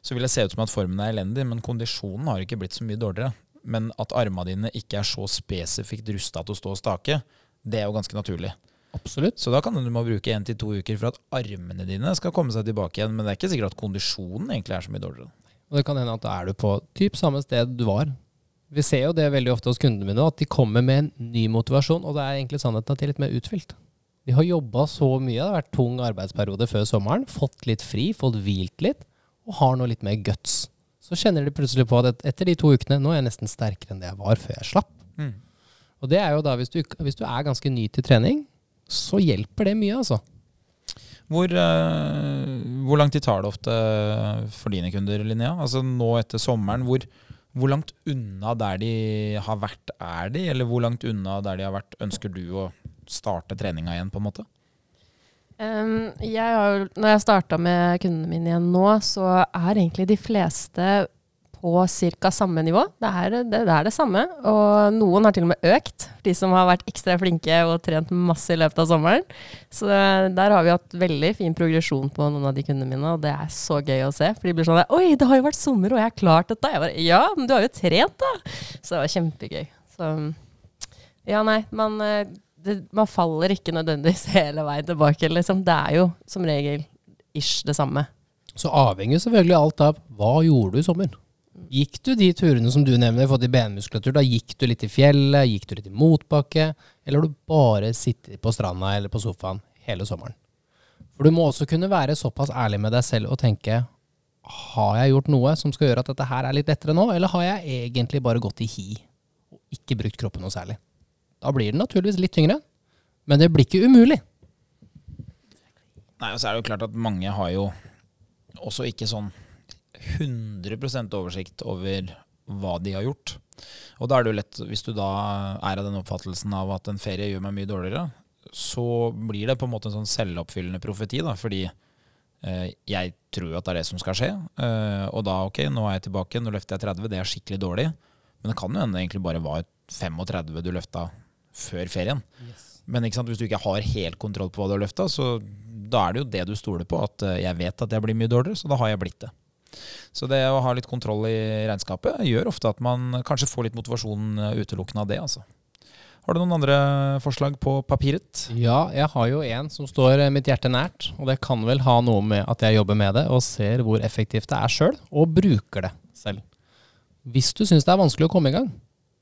så vil det se ut som at formen er elendig, men kondisjonen har ikke blitt så mye dårligere. Men at armene dine ikke er så spesifikt rusta til å stå og stake, det er jo ganske naturlig. Absolutt. Så da kan du må bruke én til to uker for at armene dine skal komme seg tilbake igjen. Men det er ikke sikkert at kondisjonen egentlig er så mye dårligere. Og det kan hende at da er du på typ samme sted du var. Vi ser jo det veldig ofte hos kundene mine, at de kommer med en ny motivasjon, og det er egentlig sannheten at de er litt mer utfylt. De har jobba så mye, det har vært tung arbeidsperiode før sommeren, fått litt fri, fått hvilt litt, og har nå litt mer guts. Så kjenner de plutselig på at etter de to ukene, nå er jeg nesten sterkere enn det jeg var før jeg slapp. Mm. Og det er jo da, hvis du, hvis du, er ganske ny til trening, så hjelper det mye, altså. Hvor, uh, hvor lang tid tar det ofte for dine kunder, Linnea? Altså nå etter sommeren, hvor, hvor, langt unna der de har vært, er de? Eller hvor langt unna der de har vært, ønsker du å starte treninga igjen, på en måte? Um, jeg har, når jeg starta med kundene mine igjen nå, så er egentlig de fleste på ca. samme nivå. Det er det, det er det, samme. Og noen har til og med økt, de som har vært ekstra flinke og trent masse i løpet av sommeren. Så der har vi hatt veldig fin progresjon på noen av de kundene mine, og det er så gøy å se. For de blir sånn Oi, det har jo vært sommer, og jeg har klart dette. Jeg bare Ja, men du har jo trent, da! Så det var kjempegøy. Så ja, nei, man, eh, det, man faller ikke nødvendigvis hele veien tilbake, liksom. Det er jo som regel ish det samme. Så avhenger selvfølgelig alt av hva gjorde du i sommer? Gikk du de turene som du nevner, fått i benmuskulatur, da gikk du litt i fjellet, gikk du litt i motbakke, eller har du bare sittet på stranda eller på sofaen hele sommeren? For du må også kunne være såpass ærlig med deg selv og tenke har jeg gjort noe som skal gjøre at dette her er litt lettere nå, eller har jeg egentlig bare gått i hi og ikke brukt kroppen noe særlig? Da blir det naturligvis litt tyngre, men det blir ikke umulig. Nei, og så er det jo klart at mange har jo også ikke sånn 100% oversikt over hva de har gjort. Og da er det jo lett, hvis du da er av den oppfattelsen av at en ferie gjør meg mye dårligere, så blir det på en måte en sånn selvoppfyllende profeti, da, fordi eh, jeg tror at det er det som skal skje. Eh, og da, ok, nå er jeg tilbake, nå løfter jeg 30, det er skikkelig dårlig. Men det kan jo hende egentlig bare var 35 du løfta før ferien. Yes. Men hvis du ikke har helt kontroll på hva du har løfta, så da er det jo det du stoler på, at eh, jeg vet at jeg blir mye dårligere, så da har jeg blitt det. Så det å ha litt kontroll i regnskapet gjør ofte at man kanskje får litt motivasjon eh, utelukkende av det. altså. Har du noen andre forslag på papiret? Ja, jeg har jo en som står mitt hjerte nært. Og det kan vel ha noe med at jeg jobber med det og ser hvor effektivt det er sjøl, og bruker det selv. Hvis du syns det er vanskelig å komme i gang,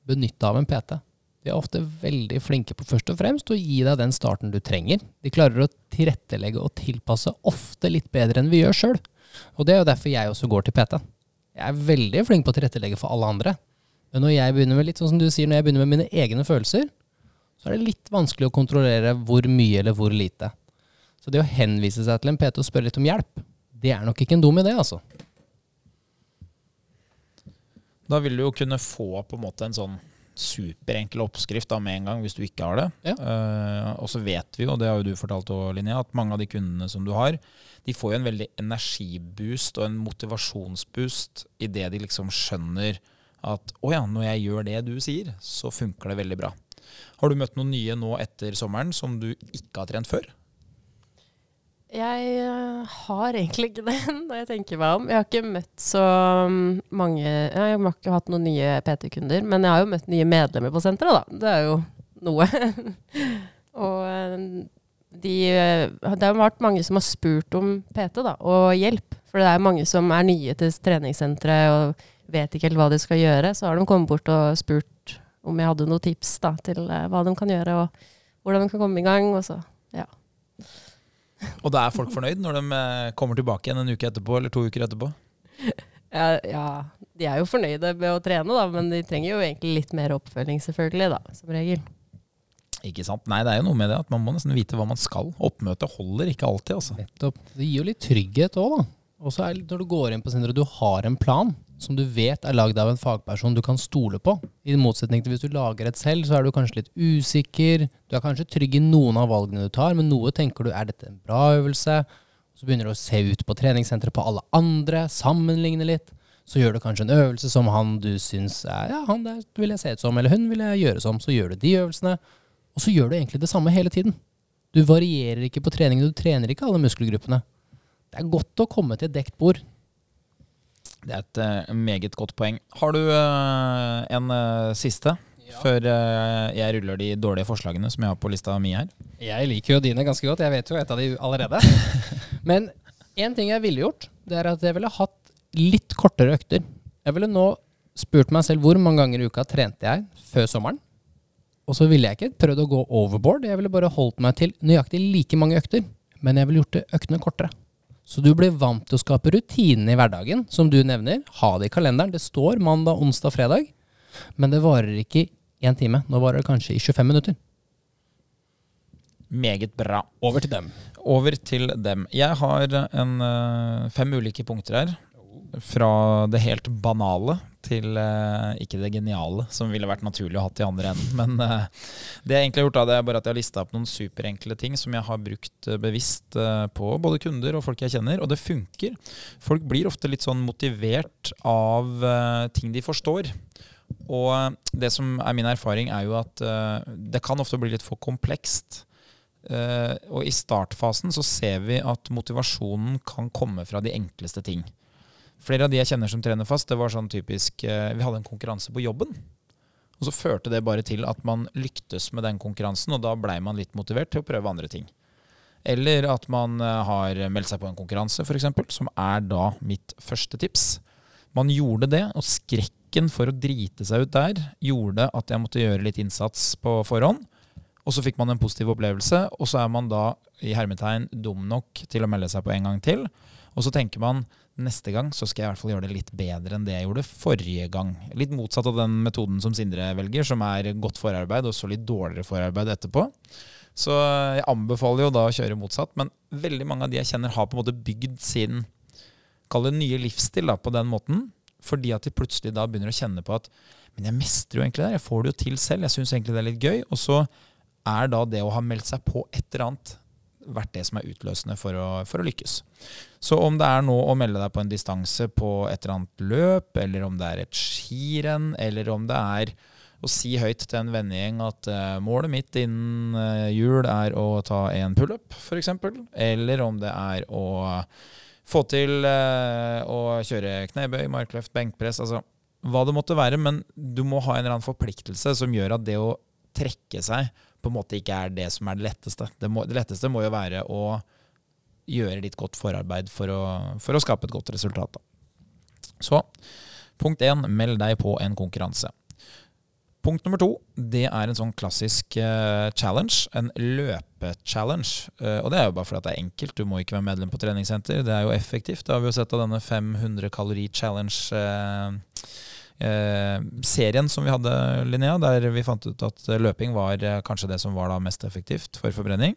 benytt deg av en PT. De er ofte veldig flinke på først og fremst å gi deg den starten du trenger. De klarer å tilrettelegge og tilpasse ofte litt bedre enn vi gjør sjøl. Og det er jo derfor jeg også går til PT. Jeg er veldig flink på å tilrettelegge for alle andre. Men når jeg begynner med litt sånn som du sier, når jeg begynner med mine egne følelser, så er det litt vanskelig å kontrollere hvor mye eller hvor lite. Så det å henvise seg til en PT og spørre litt om hjelp, det er nok ikke en dum idé, altså. Da vil du jo kunne få på en måte en sånn superenkel oppskrift da med en gang, hvis du ikke har det. Ja. Uh, og så vet vi jo, det har jo du fortalt òg, Linnea, at mange av de kundene som du har, de får jo en veldig energiboost og en motivasjonsboost idet de liksom skjønner at å ja, når jeg gjør det du sier, så funker det veldig bra. Har du møtt noen nye nå etter sommeren som du ikke har trent før? Jeg øh, har egentlig ikke det, når jeg tenker meg om. Jeg har ikke møtt så mm, mange Jeg har ikke hatt noen nye PT-kunder, men jeg har jo møtt nye medlemmer på senteret, da. Det er jo noe. og øh, de øh, Det har vært mange som har spurt om PT da, og hjelp. For det er mange som er nye til treningssenteret og vet ikke helt hva de skal gjøre. Så har de kommet bort og spurt om jeg hadde noen tips da, til hva de kan gjøre, og hvordan de kan komme i gang. Og så, ja. Og da er folk fornøyd når de eh, kommer tilbake igjen en uke etterpå eller to uker etterpå? Ja, ja, de er jo fornøyde med å trene, da, men de trenger jo egentlig litt mer oppfølging, selvfølgelig, da, som regel. Ikke sant? Nei, det er jo noe med det at man må nesten vite hva man skal. Oppmøtet holder ikke alltid, altså. Nettopp. Det gir jo litt trygghet òg, da. Og så er det når du går inn på senteret og du har en plan som du vet er lagd av en fagperson du kan stole på. I motsetning til hvis du lager et selv, så er du kanskje litt usikker. Du er kanskje trygg i noen av valgene du tar, men noe tenker du er dette en bra øvelse. Så begynner du å se ut på treningssenteret på alle andre, sammenligne litt. Så gjør du kanskje en øvelse som han du syns er Ja, han der vil jeg se ut som, eller hun vil jeg gjøre som. Så gjør du de øvelsene. Og så gjør du egentlig det samme hele tiden. Du varierer ikke på treningen, du trener ikke alle muskelgruppene. Det er godt å komme til et dekt bord. Det er et eh, meget godt poeng. Har du eh, en siste? siste før eh, jeg ruller de dårlige forslagene som jeg har på lista mi her? Jeg liker jo dine ganske godt. Jeg vet jo et av de allerede. Men én ting jeg ville gjort, det er at jeg ville hatt litt kortere økter. Jeg ville nå spurt meg selv hvor mange ganger i uka trente jeg før sommeren. Og så ville jeg ikke prøvd å gå overboard. Jeg ville bare holdt meg til nøyaktig like mange økter. Men jeg ville gjort øktene kortere. Så du blir vant til å skape rutinene i hverdagen, som du nevner. Ha det i kalenderen. Det står mandag, onsdag, fredag. Men det varer ikke én time. Nå varer det kanskje i 25 minutter. Meget bra. Over til dem. Over til dem. Jeg har en, eh, fem ulike punkter her. Fra det helt banale til uh, ikke det geniale, som ville vært naturlig å ha til andre enden. Men uh, det jeg egentlig har gjort, da, det er bare at jeg har lista opp noen superenkle ting som jeg har brukt eh, bevisst uh, på både kunder og folk jeg kjenner, og det funker. Folk blir ofte litt sånn motivert av ting de forstår. Og det som er min erfaring, er jo at det kan ofte bli litt for komplekst. Uh, og i startfasen så ser vi at motivasjonen kan komme fra de enkleste ting. Flere av de jeg kjenner som trener fast, det var sånn typisk eh, Vi hadde en konkurranse på jobben. Og så førte det bare til at man lyktes med den konkurransen, og da blei man litt motivert til å prøve andre ting. Eller at man eh, har meldt seg på en konkurranse, f.eks., som er da mitt første tips. Man gjorde det, og skrekken for å drite seg ut der gjorde at jeg måtte gjøre litt innsats på forhånd. Og så fikk man en positiv opplevelse, og så er man da i hermetegn dum nok til å melde seg på en gang til. Og så tenker man neste gang så skal jeg i hvert fall gjøre det litt bedre enn det jeg gjorde forrige gang. Litt motsatt av den metoden som Sindre velger, som er godt forarbeid og så litt dårligere forarbeid etterpå. Så jeg anbefaler jo da å kjøre motsatt, men veldig mange av de jeg kjenner har på en måte bygd sin kall det nye livsstil da, på den måten, fordi at de plutselig da begynner å kjenne på at men jeg mestrer jo egentlig det, jeg får det jo til selv, jeg syns egentlig det er litt gøy. Og så er da det å ha meldt seg på et eller annet vært det som er utløsende for å, for å lykkes. Så om det er nå å melde deg på en distanse på et eller annet løp, eller om det er et skirenn, eller om det er å si høyt til en vennegjeng at uh, målet mitt innen uh, jul er å ta en pullup, f.eks., eller om det er å få til uh, å kjøre knebøy, markløft, benkpress, altså hva det måtte være, men du må ha en eller annen forpliktelse som gjør at det å trekke seg på en måte ikke er det som er det letteste. Det, må, det letteste må jo være å gjøre litt godt forarbeid for å, for å skape et godt resultat. Da. Så punkt én, meld deg på en konkurranse. Punkt nummer to, det er en sånn klassisk uh, challenge. En løpechallenge. Uh, og det er jo bare fordi det er enkelt. Du må ikke være medlem på treningssenter. Det er jo effektivt. Det har vi jo sett av denne 500 kalori challenge. Uh, eh, serien som vi hadde, Linnea, der vi fant ut at løping var eh, kanskje det som var mest effektivt for forbrenning.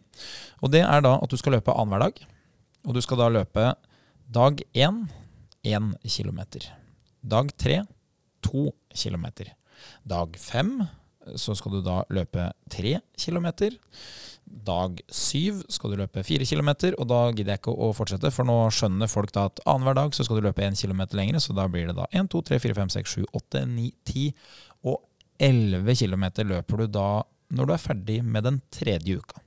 Og det er da at du skal løpe annenhver dag. Og du skal da løpe dag én én kilometer. Dag tre to kilometer. Dag fem så skal du da løpe tre kilometer. Dag syv skal du løpe fire kilometer, og da gidder jeg ikke å fortsette, for nå skjønner folk da at annenhver dag så skal du løpe én kilometer lenger, så da blir det da én, to, tre, fire, fem, seks, sju, åtte, ni, ti og elleve kilometer løper du da når du er ferdig med den tredje uka.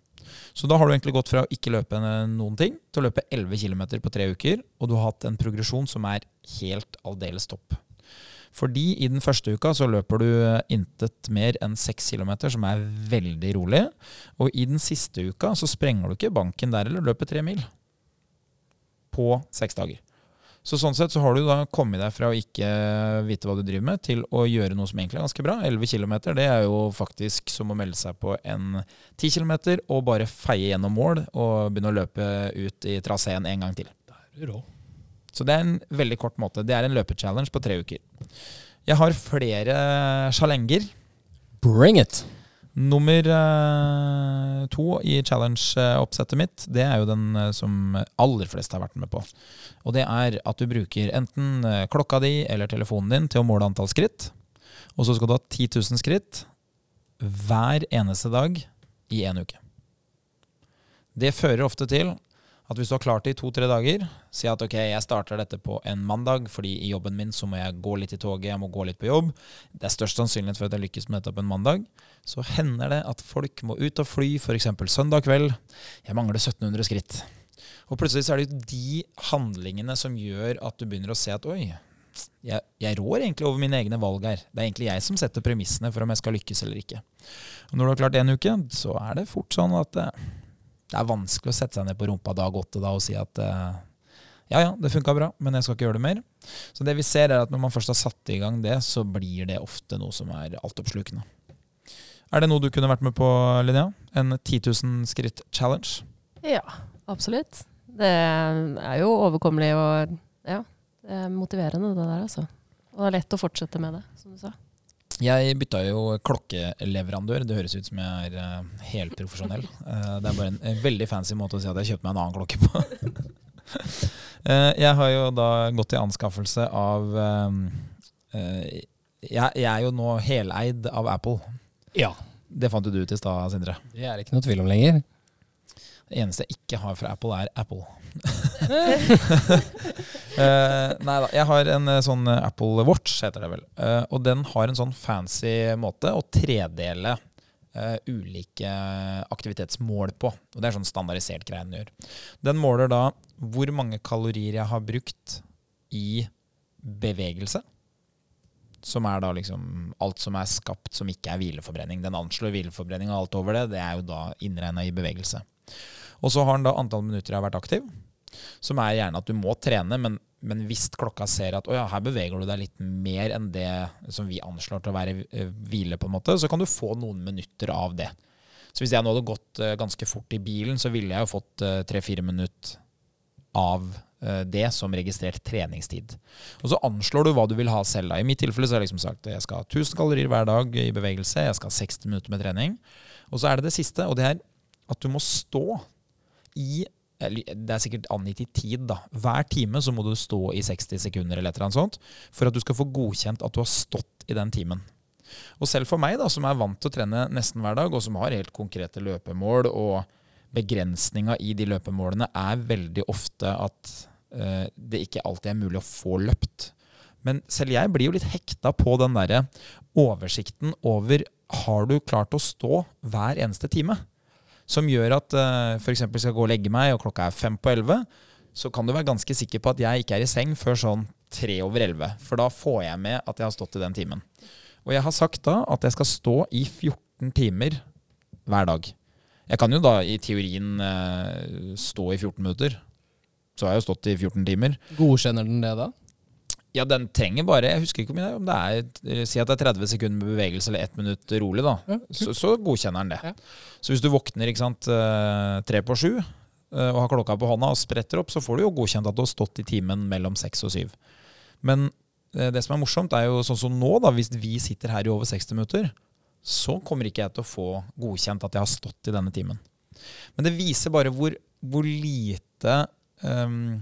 Så da har du egentlig gått fra å ikke løpe noen ting til å løpe 11 km på tre uker, og du har hatt en progresjon som er helt aldeles topp. Fordi i den første uka så løper du intet mer enn 6 km, som er veldig rolig. Og i den siste uka så sprenger du ikke banken der eller løper tre mil på seks dager. Så sånn sett så har du da kommet deg fra å ikke vite hva du driver med, til å gjøre noe som egentlig er ganske bra. 11 km det er jo faktisk som å melde seg på en 10 km og bare feie gjennom mål og begynne å løpe ut i traseen en gang til. Det er rå. Så det er en veldig kort måte. Det er en løpechallenge på tre uker. Jeg har flere challenger. Bring it! Nummer eh, to i challenge-oppsettet mitt, det er jo den eh, som aller flest har vært med på. Og det er at du bruker enten eh, klokka di eller telefonen din til å måle antall skritt. Og så skal du ha 10 000 skritt hver eneste dag i en uke. Det fører ofte til at hvis du har klart det i to-tre dager, si at ok, jeg starter dette på en mandag, fordi i jobben min så må jeg gå litt i toget, jeg må gå litt på jobb. Det er størst sannsynlighet for at jeg lykkes med dette på en mandag. Så hender det at folk må ut og fly, f.eks. søndag kveld. Jeg mangler 1700 skritt. Og plutselig så er det jo de handlingene som gjør at du begynner å se at oi, jeg, jeg, rår egentlig over mine egne valg her. Det er egentlig jeg som setter premissene for om jeg skal lykkes eller ikke. Og når du har klart én uke, så er det fort sånn at eh, det er vanskelig å sette seg ned på rumpa dag åtte da og si at uh, ja, ja, det funka bra, men jeg skal ikke gjøre det mer. Så det vi ser er at når man først har satt i gang det, så blir det ofte noe som er altoppslukende. Er det noe du kunne vært med på, Linnea? En 10 000 skritt challenge? Ja, absolutt. Det er jo overkommelig og ja, det er motiverende, det der, altså. Og det er lett å fortsette med det, som du sa. Jeg bytta jo klokkeleverandør. Det høres ut som jeg er uh, helt profesjonell. Uh, det er bare en, veldig fancy måte å si at jeg kjøpte meg en annen klokke på. uh, jeg har jo da gått til anskaffelse av jeg, er jo nå heleid av Apple. Ja. Det fant jo du ut i stad, Sindre. Det er det ikke noe tvil om lenger. Det eneste jeg ikke har fra Apple, er Apple. Uh, nei da. Jeg har en uh, sånn Apple Watch, heter det vel. Uh, og den har en sånn fancy måte å tredele ulike aktivitetsmål på. Og Det er sånn standardisert greie den gjør. Den måler da hvor mange kalorier jeg har brukt i bevegelse. Som er da liksom alt som er skapt som ikke er hvileforbrenning. Den anslår hvileforbrenning og alt over det. Det er jo da innregna i bevegelse. Og så har den da antall minutter jeg har vært aktiv. Som er gjerne at du må trene, men, men hvis klokka ser at ja, her beveger du deg litt mer enn det som vi anslår til å være eh, hvile, på en måte, så kan du få noen minutter av det. Så hvis jeg nå hadde gått uh, ganske fort i bilen, så ville jeg jo fått eh, tre-fire minutter av det som registrert treningstid. Og så anslår du hva du vil ha selv. I mitt tilfelle så har jeg liksom sagt jeg skal ha 1000 kalorier hver dag i bevegelse, jeg skal ha 60 minutter med trening. Og så er det det siste, og det er at du må stå i det er sikkert angitt i tid. da. Hver time så må du stå i 60 sekunder eller et eller annet sånt, for at du skal få godkjent at du har stått i den timen. Og selv for meg, da, som er vant til å trene nesten hver dag, og som har helt konkrete løpemål, og begrensninga i de løpemålene er veldig ofte at uh, det ikke alltid er mulig å få løpt. Men selv jeg blir jo litt hekta på den derre oversikten over har du klart å stå hver eneste time som gjør at uh, eh, f.eks. skal gå og legge meg, og klokka er fem på elleve, så kan du være ganske sikker på at jeg ikke er i seng før sånn tre over elleve. For da får jeg med at jeg har stått i den timen. Og jeg har sagt da at jeg skal stå i 14 timer hver dag. Jeg kan jo da i teorien uh, stå i 14 minutter. Så har jeg jo stått i 14 timer. Godkjenner den det da? Ja, den trenger bare Jeg husker ikke om det, er eh, Si at det er 30 sekunder med bevegelse eller 1 minutt rolig, da. Ja, så, så, godkjenner den det. Ja. Så hvis du våkner ikke sant, eh, tre på sju eh, og har klokka på hånda og spretter opp, så får du jo godkjent at du har stått i timen mellom seks og syv. Men det som er morsomt, er jo sånn som nå, da, hvis vi sitter her i over 60 minutter, så kommer ikke jeg til å få godkjent at jeg har stått i denne timen. Men det viser bare hvor, hvor lite um,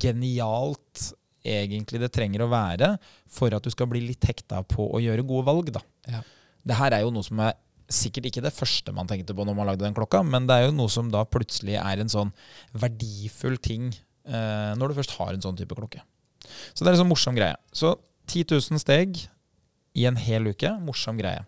genialt egentlig det trenger å være for at du skal bli litt hekta på å gjøre gode valg. da. Ja. Det her er jo noe som er sikkert ikke det første man tenkte på når man lagde den klokka, men det er jo noe som da plutselig er en sånn verdifull ting eh, når du først har en sånn type klokke. Så det er en sånn morsom greie. Så 10 000 steg i en hel uke, morsom greie.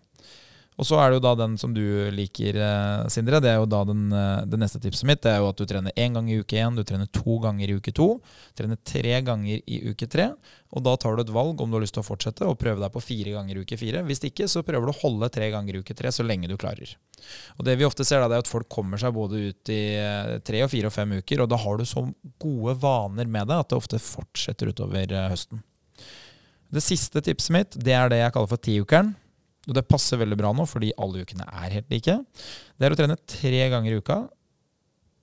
Og så er det jo da den som du liker, eh, Sindre. Det er jo da den, eh, det neste tipset mitt. Det er jo at du trener én gang i uke én, du trener to ganger i uke to, trener tre ganger i uke tre. Og da tar du et valg om du har lyst til å fortsette og prøve deg på fire ganger i uke fire. Hvis ikke, så prøver du å holde tre ganger i uke tre så lenge du klarer. Og det vi ofte ser da, det er at folk kommer seg både ut i eh, tre og fire og fem uker, og da har du så gode vaner med deg at det ofte fortsetter utover høsten. Det siste tipset mitt det er det jeg kaller for tiukeren. Og det passer veldig bra nå, fordi alle ukene er helt like. Det er å trene tre ganger i uka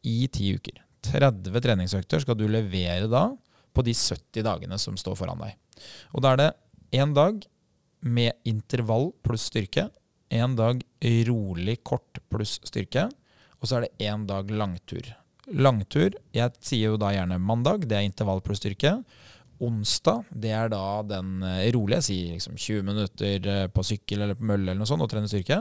i ti uker. 30 treningsøkter skal du levere da på de 70 dagene som står foran deg. Og da er det én dag med intervall pluss styrke, én dag rolig kort pluss styrke, og så er det én dag langtur. Langtur, jeg sier jo da gjerne mandag, det er intervall pluss styrke. Onsdag, det er da den eh, rolige, sier liksom 20 minutter eh, på sykkel eller på mølle eller noe sånt, og trene styrke.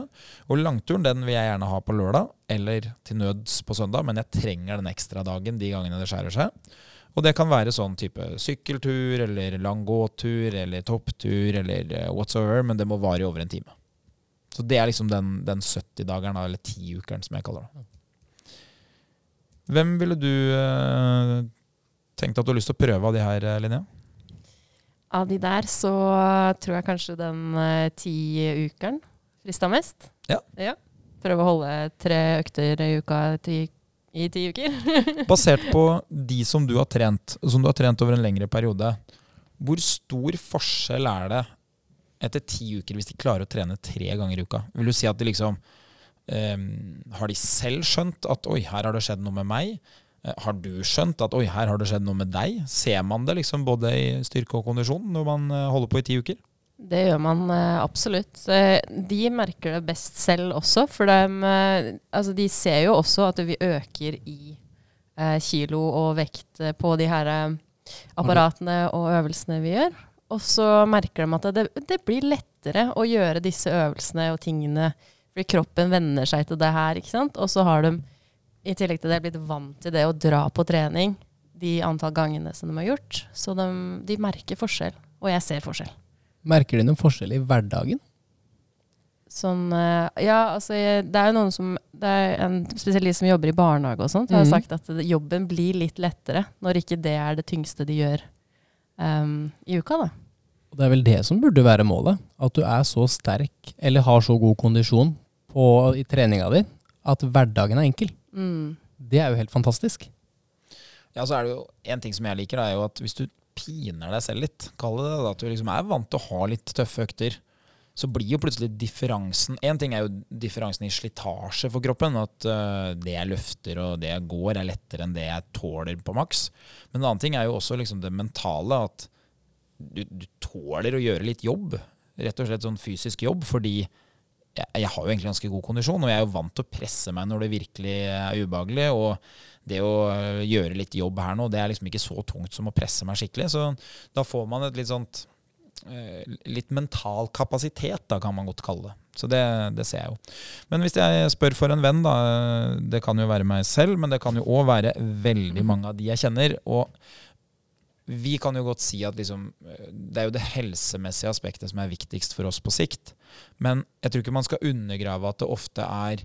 Og langturen den vil jeg gjerne ha på lørdag, eller til nøds på søndag, men jeg trenger den ekstra dagen de gangene det skjærer seg. Og det kan være sånn type sykkeltur, eller lang gåtur, eller topptur, eller eh, whatsoever, men det må vare i over en time. Så det er liksom den, den 70-dageren, eller 10-ukeren, som jeg kaller det. Hvem ville du tenkt at du har lyst til å prøve av de her, eh, Linnea? Av de der så tror jeg kanskje den uh, ti-ukeren frista mest. Ja. Prøve å holde tre økter i uka ti, i ti uker. Basert på de som du har trent, som du har trent over en lengre periode, hvor stor forskjell er det etter ti uker hvis de klarer å trene tre ganger i uka? Vil du si at de liksom um, Har de selv skjønt at oi, her har det skjedd noe med meg? Eh, Har du skjønt at oi, her har det skjedd noe med deg? Ser man det liksom både i styrke og kondisjon når man eh, holder på i ti uker? Det gjør man eh, absolutt. De merker det best selv også, for eh, altså de ser jo også at vi øker i kilo og vekt på de her apparatene og øvelsene vi gjør. Og så merker de at det, det blir lettere å gjøre disse øvelsene og tingene, fordi kroppen venner seg til det her, ikke sant. Og så har de i tillegg til det blitt vant til det å dra på trening de antall gangene som de har gjort. Så de, de merker forskjell, og jeg ser forskjell. Merker de noen forskjell i hverdagen? Sånn, eh, ja, altså det er jo noen som Det er en spesielt de som jobber i barnehage og sånt, har mm. sagt at jobben blir litt lettere når ikke det er det tyngste de gjør um, i uka, da. Og det er vel det som burde være målet. At du er så sterk, eller har så god kondisjon på, i treninga di, at hverdagen er enkel. Mm. Det er jo helt fantastisk. Ja, så er det jo En ting som jeg liker, er jo at hvis du piner deg selv litt, kall det det, at du liksom er vant til å ha litt tøffe økter, så blir jo plutselig differansen En ting er jo differansen i slitasje for kroppen, at øh, det jeg løfter og det jeg går, er lettere enn det jeg tåler på maks. Men en annen ting er jo også liksom det mentale, at du, du tåler å gjøre litt jobb. Rett og slett sånn fysisk jobb, fordi jeg, jeg har jo egentlig ganske god kondisjon, og jeg er jo vant til å presse meg når det virkelig er ubehagelig. og det å øh, gjøre litt jobb her nå, det er liksom ikke så tungt som å presse meg skikkelig. Så da får man et litt sånt øh, Litt mental kapasitet, da kan man godt kalle det. Så det, det ser jeg jo. Men hvis jeg spør for en venn, da, det kan jo være meg selv, men det kan jo òg være veldig mange av de jeg kjenner. og vi kan jo godt si at liksom, øh, det er jo det helsemessige aspektet som er viktigst for oss på sikt. Men jeg tror ikke man skal undergrave at det ofte er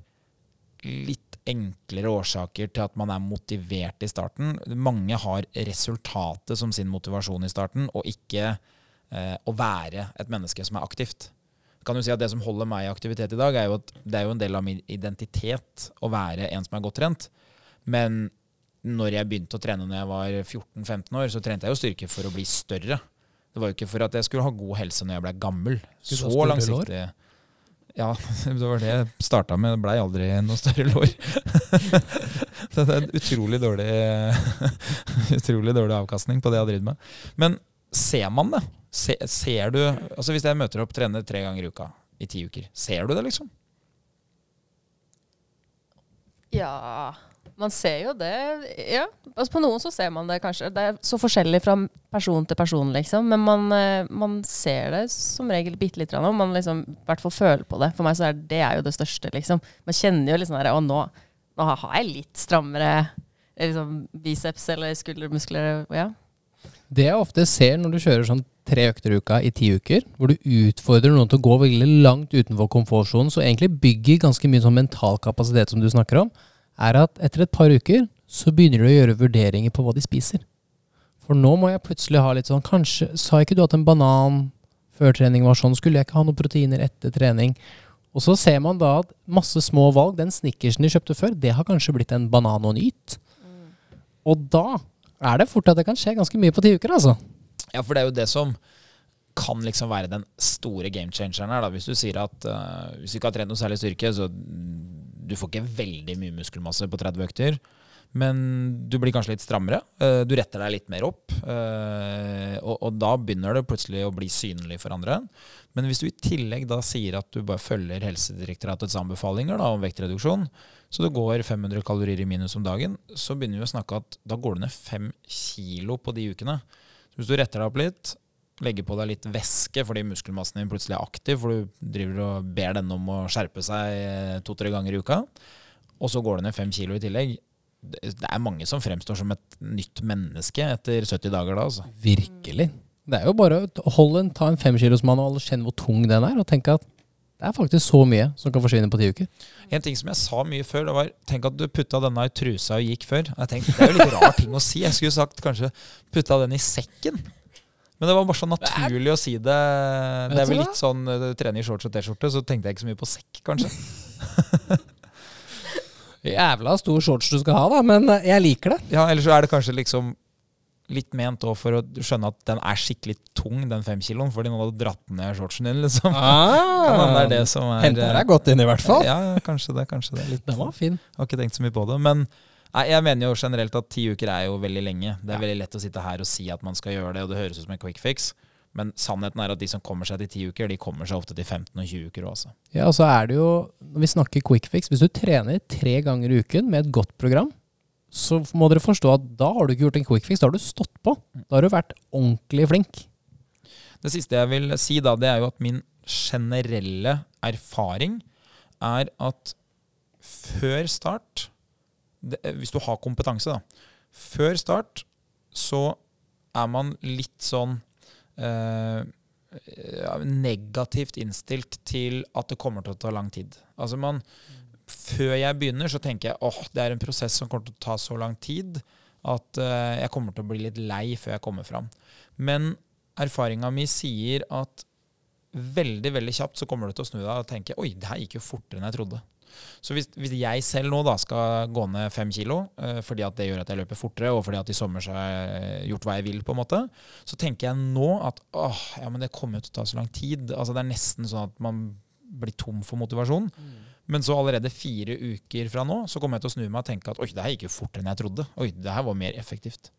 litt enklere årsaker til at man er motivert i starten. Mange har resultatet som sin motivasjon i starten, og ikke eh, å være et menneske som er aktivt. Kan jo si at Det som holder meg i aktivitet i dag, er jo at det er jo en del av min identitet å være en som er godt trent. Men når jeg begynte å trene når jeg var 14-15 år, så trente jeg jo styrke for å bli større. Det var jo ikke for at jeg skulle ha god helse når jeg ble gammel. Så langsiktig. langsiktig. Ja, det var det jeg starta med. Det blei aldri noe større lår. Så det er en utrolig dårlig, utrolig dårlig avkastning på det jeg har drevet med. Men ser man det? Se, ser du Altså Hvis jeg møter opp trener tre ganger i uka i ti uker, ser du det, liksom? Ja Man ser jo det, ja. Altså på noen så ser man det kanskje. Det er så forskjellig fra person til person, liksom. Men man, eh, man ser det som regel bitte litt. Og man liksom i hvert fall føler på det. For meg så er det er jo det største, liksom. Man kjenner jo litt sånn her Å, nå, nå har jeg litt strammere liksom, biceps eller skuldermuskler. Ja. Det jeg ofte ser når du kjører sånn tre økter i uka i ti uker, hvor du utfordrer noen til å gå veldig langt utenfor komfortsonen, så egentlig bygger ganske mye sånn mental kapasitet som du snakker om, er at etter et par uker så begynner du å gjøre vurderinger på hva de spiser. For nå må jeg plutselig ha litt sånn Kanskje sa ikke du at en banan før trening var sånn? Skulle jeg ikke ha noen proteiner etter trening? Og så ser man da at masse små valg, den snickersen de kjøpte før, det har kanskje blitt en banan og nyt. Mm. Og da er det fort at det kan skje ganske mye på ti uker, altså. Ja, for det er jo det som kan liksom være den store game changeren her. da. Hvis du sier at uh, hvis du ikke har trent noe særlig styrke, så du får ikke veldig mye muskelmasse på 30 økter. Men du blir kanskje litt strammere. Uh, du retter deg litt mer opp. Uh, og, da begynner det plutselig å bli synlig for andre. Men hvis du i tillegg da sier at du bare følger Helsedirektoratets anbefalinger da, om vektreduksjon, så det går 500 kalorier i minus om dagen, så begynner vi å snakke at da går du ned fem kilo på de ukene. Så hvis du retter deg opp litt, legger på deg litt væske fordi muskelmassen din plutselig er aktiv, for du driver og ber den om å skjerpe seg eh, to-tre ganger i uka, og så går du ned fem kilo i tillegg. Det er mange som fremstår som et nytt menneske etter 70 dager da. altså. Virkelig. Det er jo bare å holde en, ta en femkilosmann og kjenne hvor tung den er, og tenke at det er faktisk så mye som kan forsvinne på ti uker. En ting som jeg sa mye før, det var Tenk at du putta denne i trusa og gikk før. Jeg tenkte, Det er jo litt rar ting å si. Jeg skulle sagt kanskje putta den i sekken. Men det var bare så naturlig å si det. Det er vel litt sånn du trene i shorts og T-skjorte, så tenkte jeg ikke så mye på sekk, kanskje. Jævla stor shorts du skal ha, da, men eh, jeg liker det. Ja, Eller så er det kanskje liksom litt ment òg for å skjønne at den er skikkelig tung, den femkiloen, fordi noen hadde dratt ned shortsen din, liksom. Ah, det er det som er Henter deg godt inn, i hvert fall. Ja, kanskje det. kanskje det. Litt, den var fin. Har ikke tenkt så mye på det. Men nei, jeg mener jo generelt at ti uker er jo veldig lenge. Det er ja. veldig lett å sitte her og si at man skal gjøre det, og det høres ut som en quick fix. Men sannheten er at de som kommer seg til ti uker, de kommer seg ofte til 15 og 20 uker også. Ja, og så er det jo, når vi snakker quick fix, hvis du trener tre ganger i uken med et godt program, så må dere forstå at da har du ikke gjort en quick fix, da har du stått på. Da har du vært ordentlig flink. Det siste jeg vil si, da, det er jo at min generelle erfaring er at før start det, Hvis du har kompetanse, da. Før start så er man litt sånn eh, negativt innstilt til at det kommer til å ta lang tid. Altså man før jeg begynner, så tenker jeg åh, det er en prosess som kommer til å ta så lang tid at eh, jeg kommer til å bli litt lei før jeg kommer fram. Men erfaringa mi sier at veldig veldig kjapt så kommer du til å snu deg og tenke oi, det her gikk jo fortere enn jeg trodde. Så hvis, hvis jeg selv nå da skal gå ned fem kilo uh, fordi at det gjør at jeg løper fortere, og fordi at i sommer så har jeg gjort hva jeg vil, på en måte, så tenker jeg nå at åh, ja, men det kommer jo til å ta så lang tid. Altså Det er nesten sånn at man blir tom for motivasjon. Mm. Men så allerede fire uker fra nå så kommer jeg til å snu meg og tenke at oi, det her gikk jo fortere enn jeg trodde. Oi, det her var mer effektivt.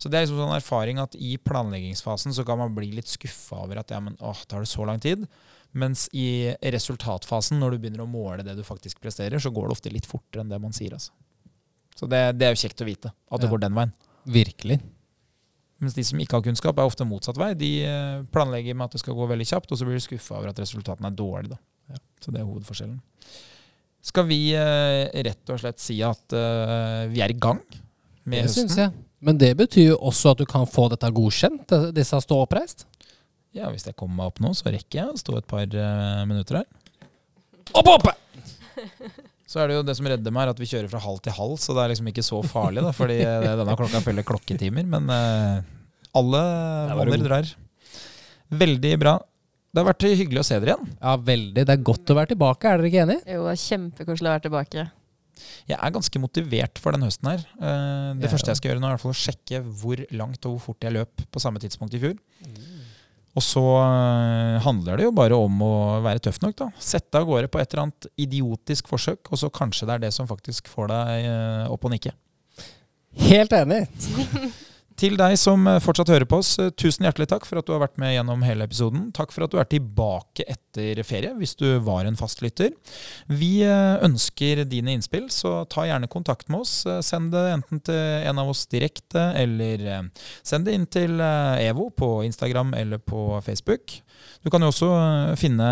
Så det er liksom sånn erfaring at i planleggingsfasen så kan man bli litt skuffa over at ja, men åh, tar det så lang tid. Mens i resultatfasen, når du begynner å måle det du faktisk presterer, så går det ofte litt fortere enn det man sier. altså. Så det, det er jo kjekt å vite at det ja. går den veien. Virkelig. Mens de som ikke har kunnskap, er ofte motsatt vei. De eh, planlegger med at det skal gå veldig kjapt, og så blir de skuffa over at resultatene er dårlige. Ja. Så det er hovedforskjellen. Skal vi uh, rett og slett si at uh, vi er i gang med det høsten? Synes jeg. Men det betyr jo også at du kan få dette godkjent, disse stå oppreist? Ja, hvis jeg kommer meg opp nå, så rekker jeg å stå et par uh, minutter her. Opp, oppe! Så er det jo det som redder meg, er at vi kjører fra halv til halv, så det er liksom ikke så farlig, da, fordi denne klokka følger klokketimer. Men alle monner drar. Veldig bra. Det har vært hyggelig å se dere igjen. Ja, veldig. Det er godt å være tilbake, er dere ikke enig? Jo, det er kjempekoselig å være tilbake. Jeg er ganske motivert for den høsten her. Eh, det ja, første jeg skal gjøre nå, er å sjekke hvor langt og hvor fort jeg løp på samme tidspunkt i fjor. Mm. Og så eh, handler det jo bare om å være tøff nok. da. Sette av gårde på et eller annet idiotisk forsøk, og så kanskje det er det som faktisk får deg eh, opp og nikke. Helt enig. Til deg som eh, fortsatt hører på oss, eh, tusen hjertelig takk for at du har vært med gjennom hele episoden. Takk for at du er tilbake etter ferie, hvis du var en fastlytter. Vi eh, ønsker dine innspill, så ta gjerne kontakt med oss. Send det enten til en av oss direkte, eller send det inn til EVO på Instagram eller på Facebook. Du kan jo også eh, finne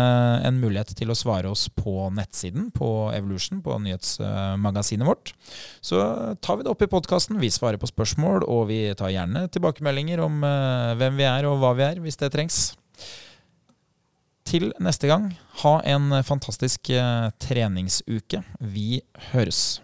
en mulighet til å svare oss på nettsiden på Evolution, på nyhetsmagasinet vårt. Så tar vi det opp i podkasten. Vi svarer på spørsmål, og vi tar gjerne tilbakemeldinger om eh, hvem vi er og hva vi er, hvis det trengs. Til neste gang, ha en fantastisk eh, treningsuke. Vi høres.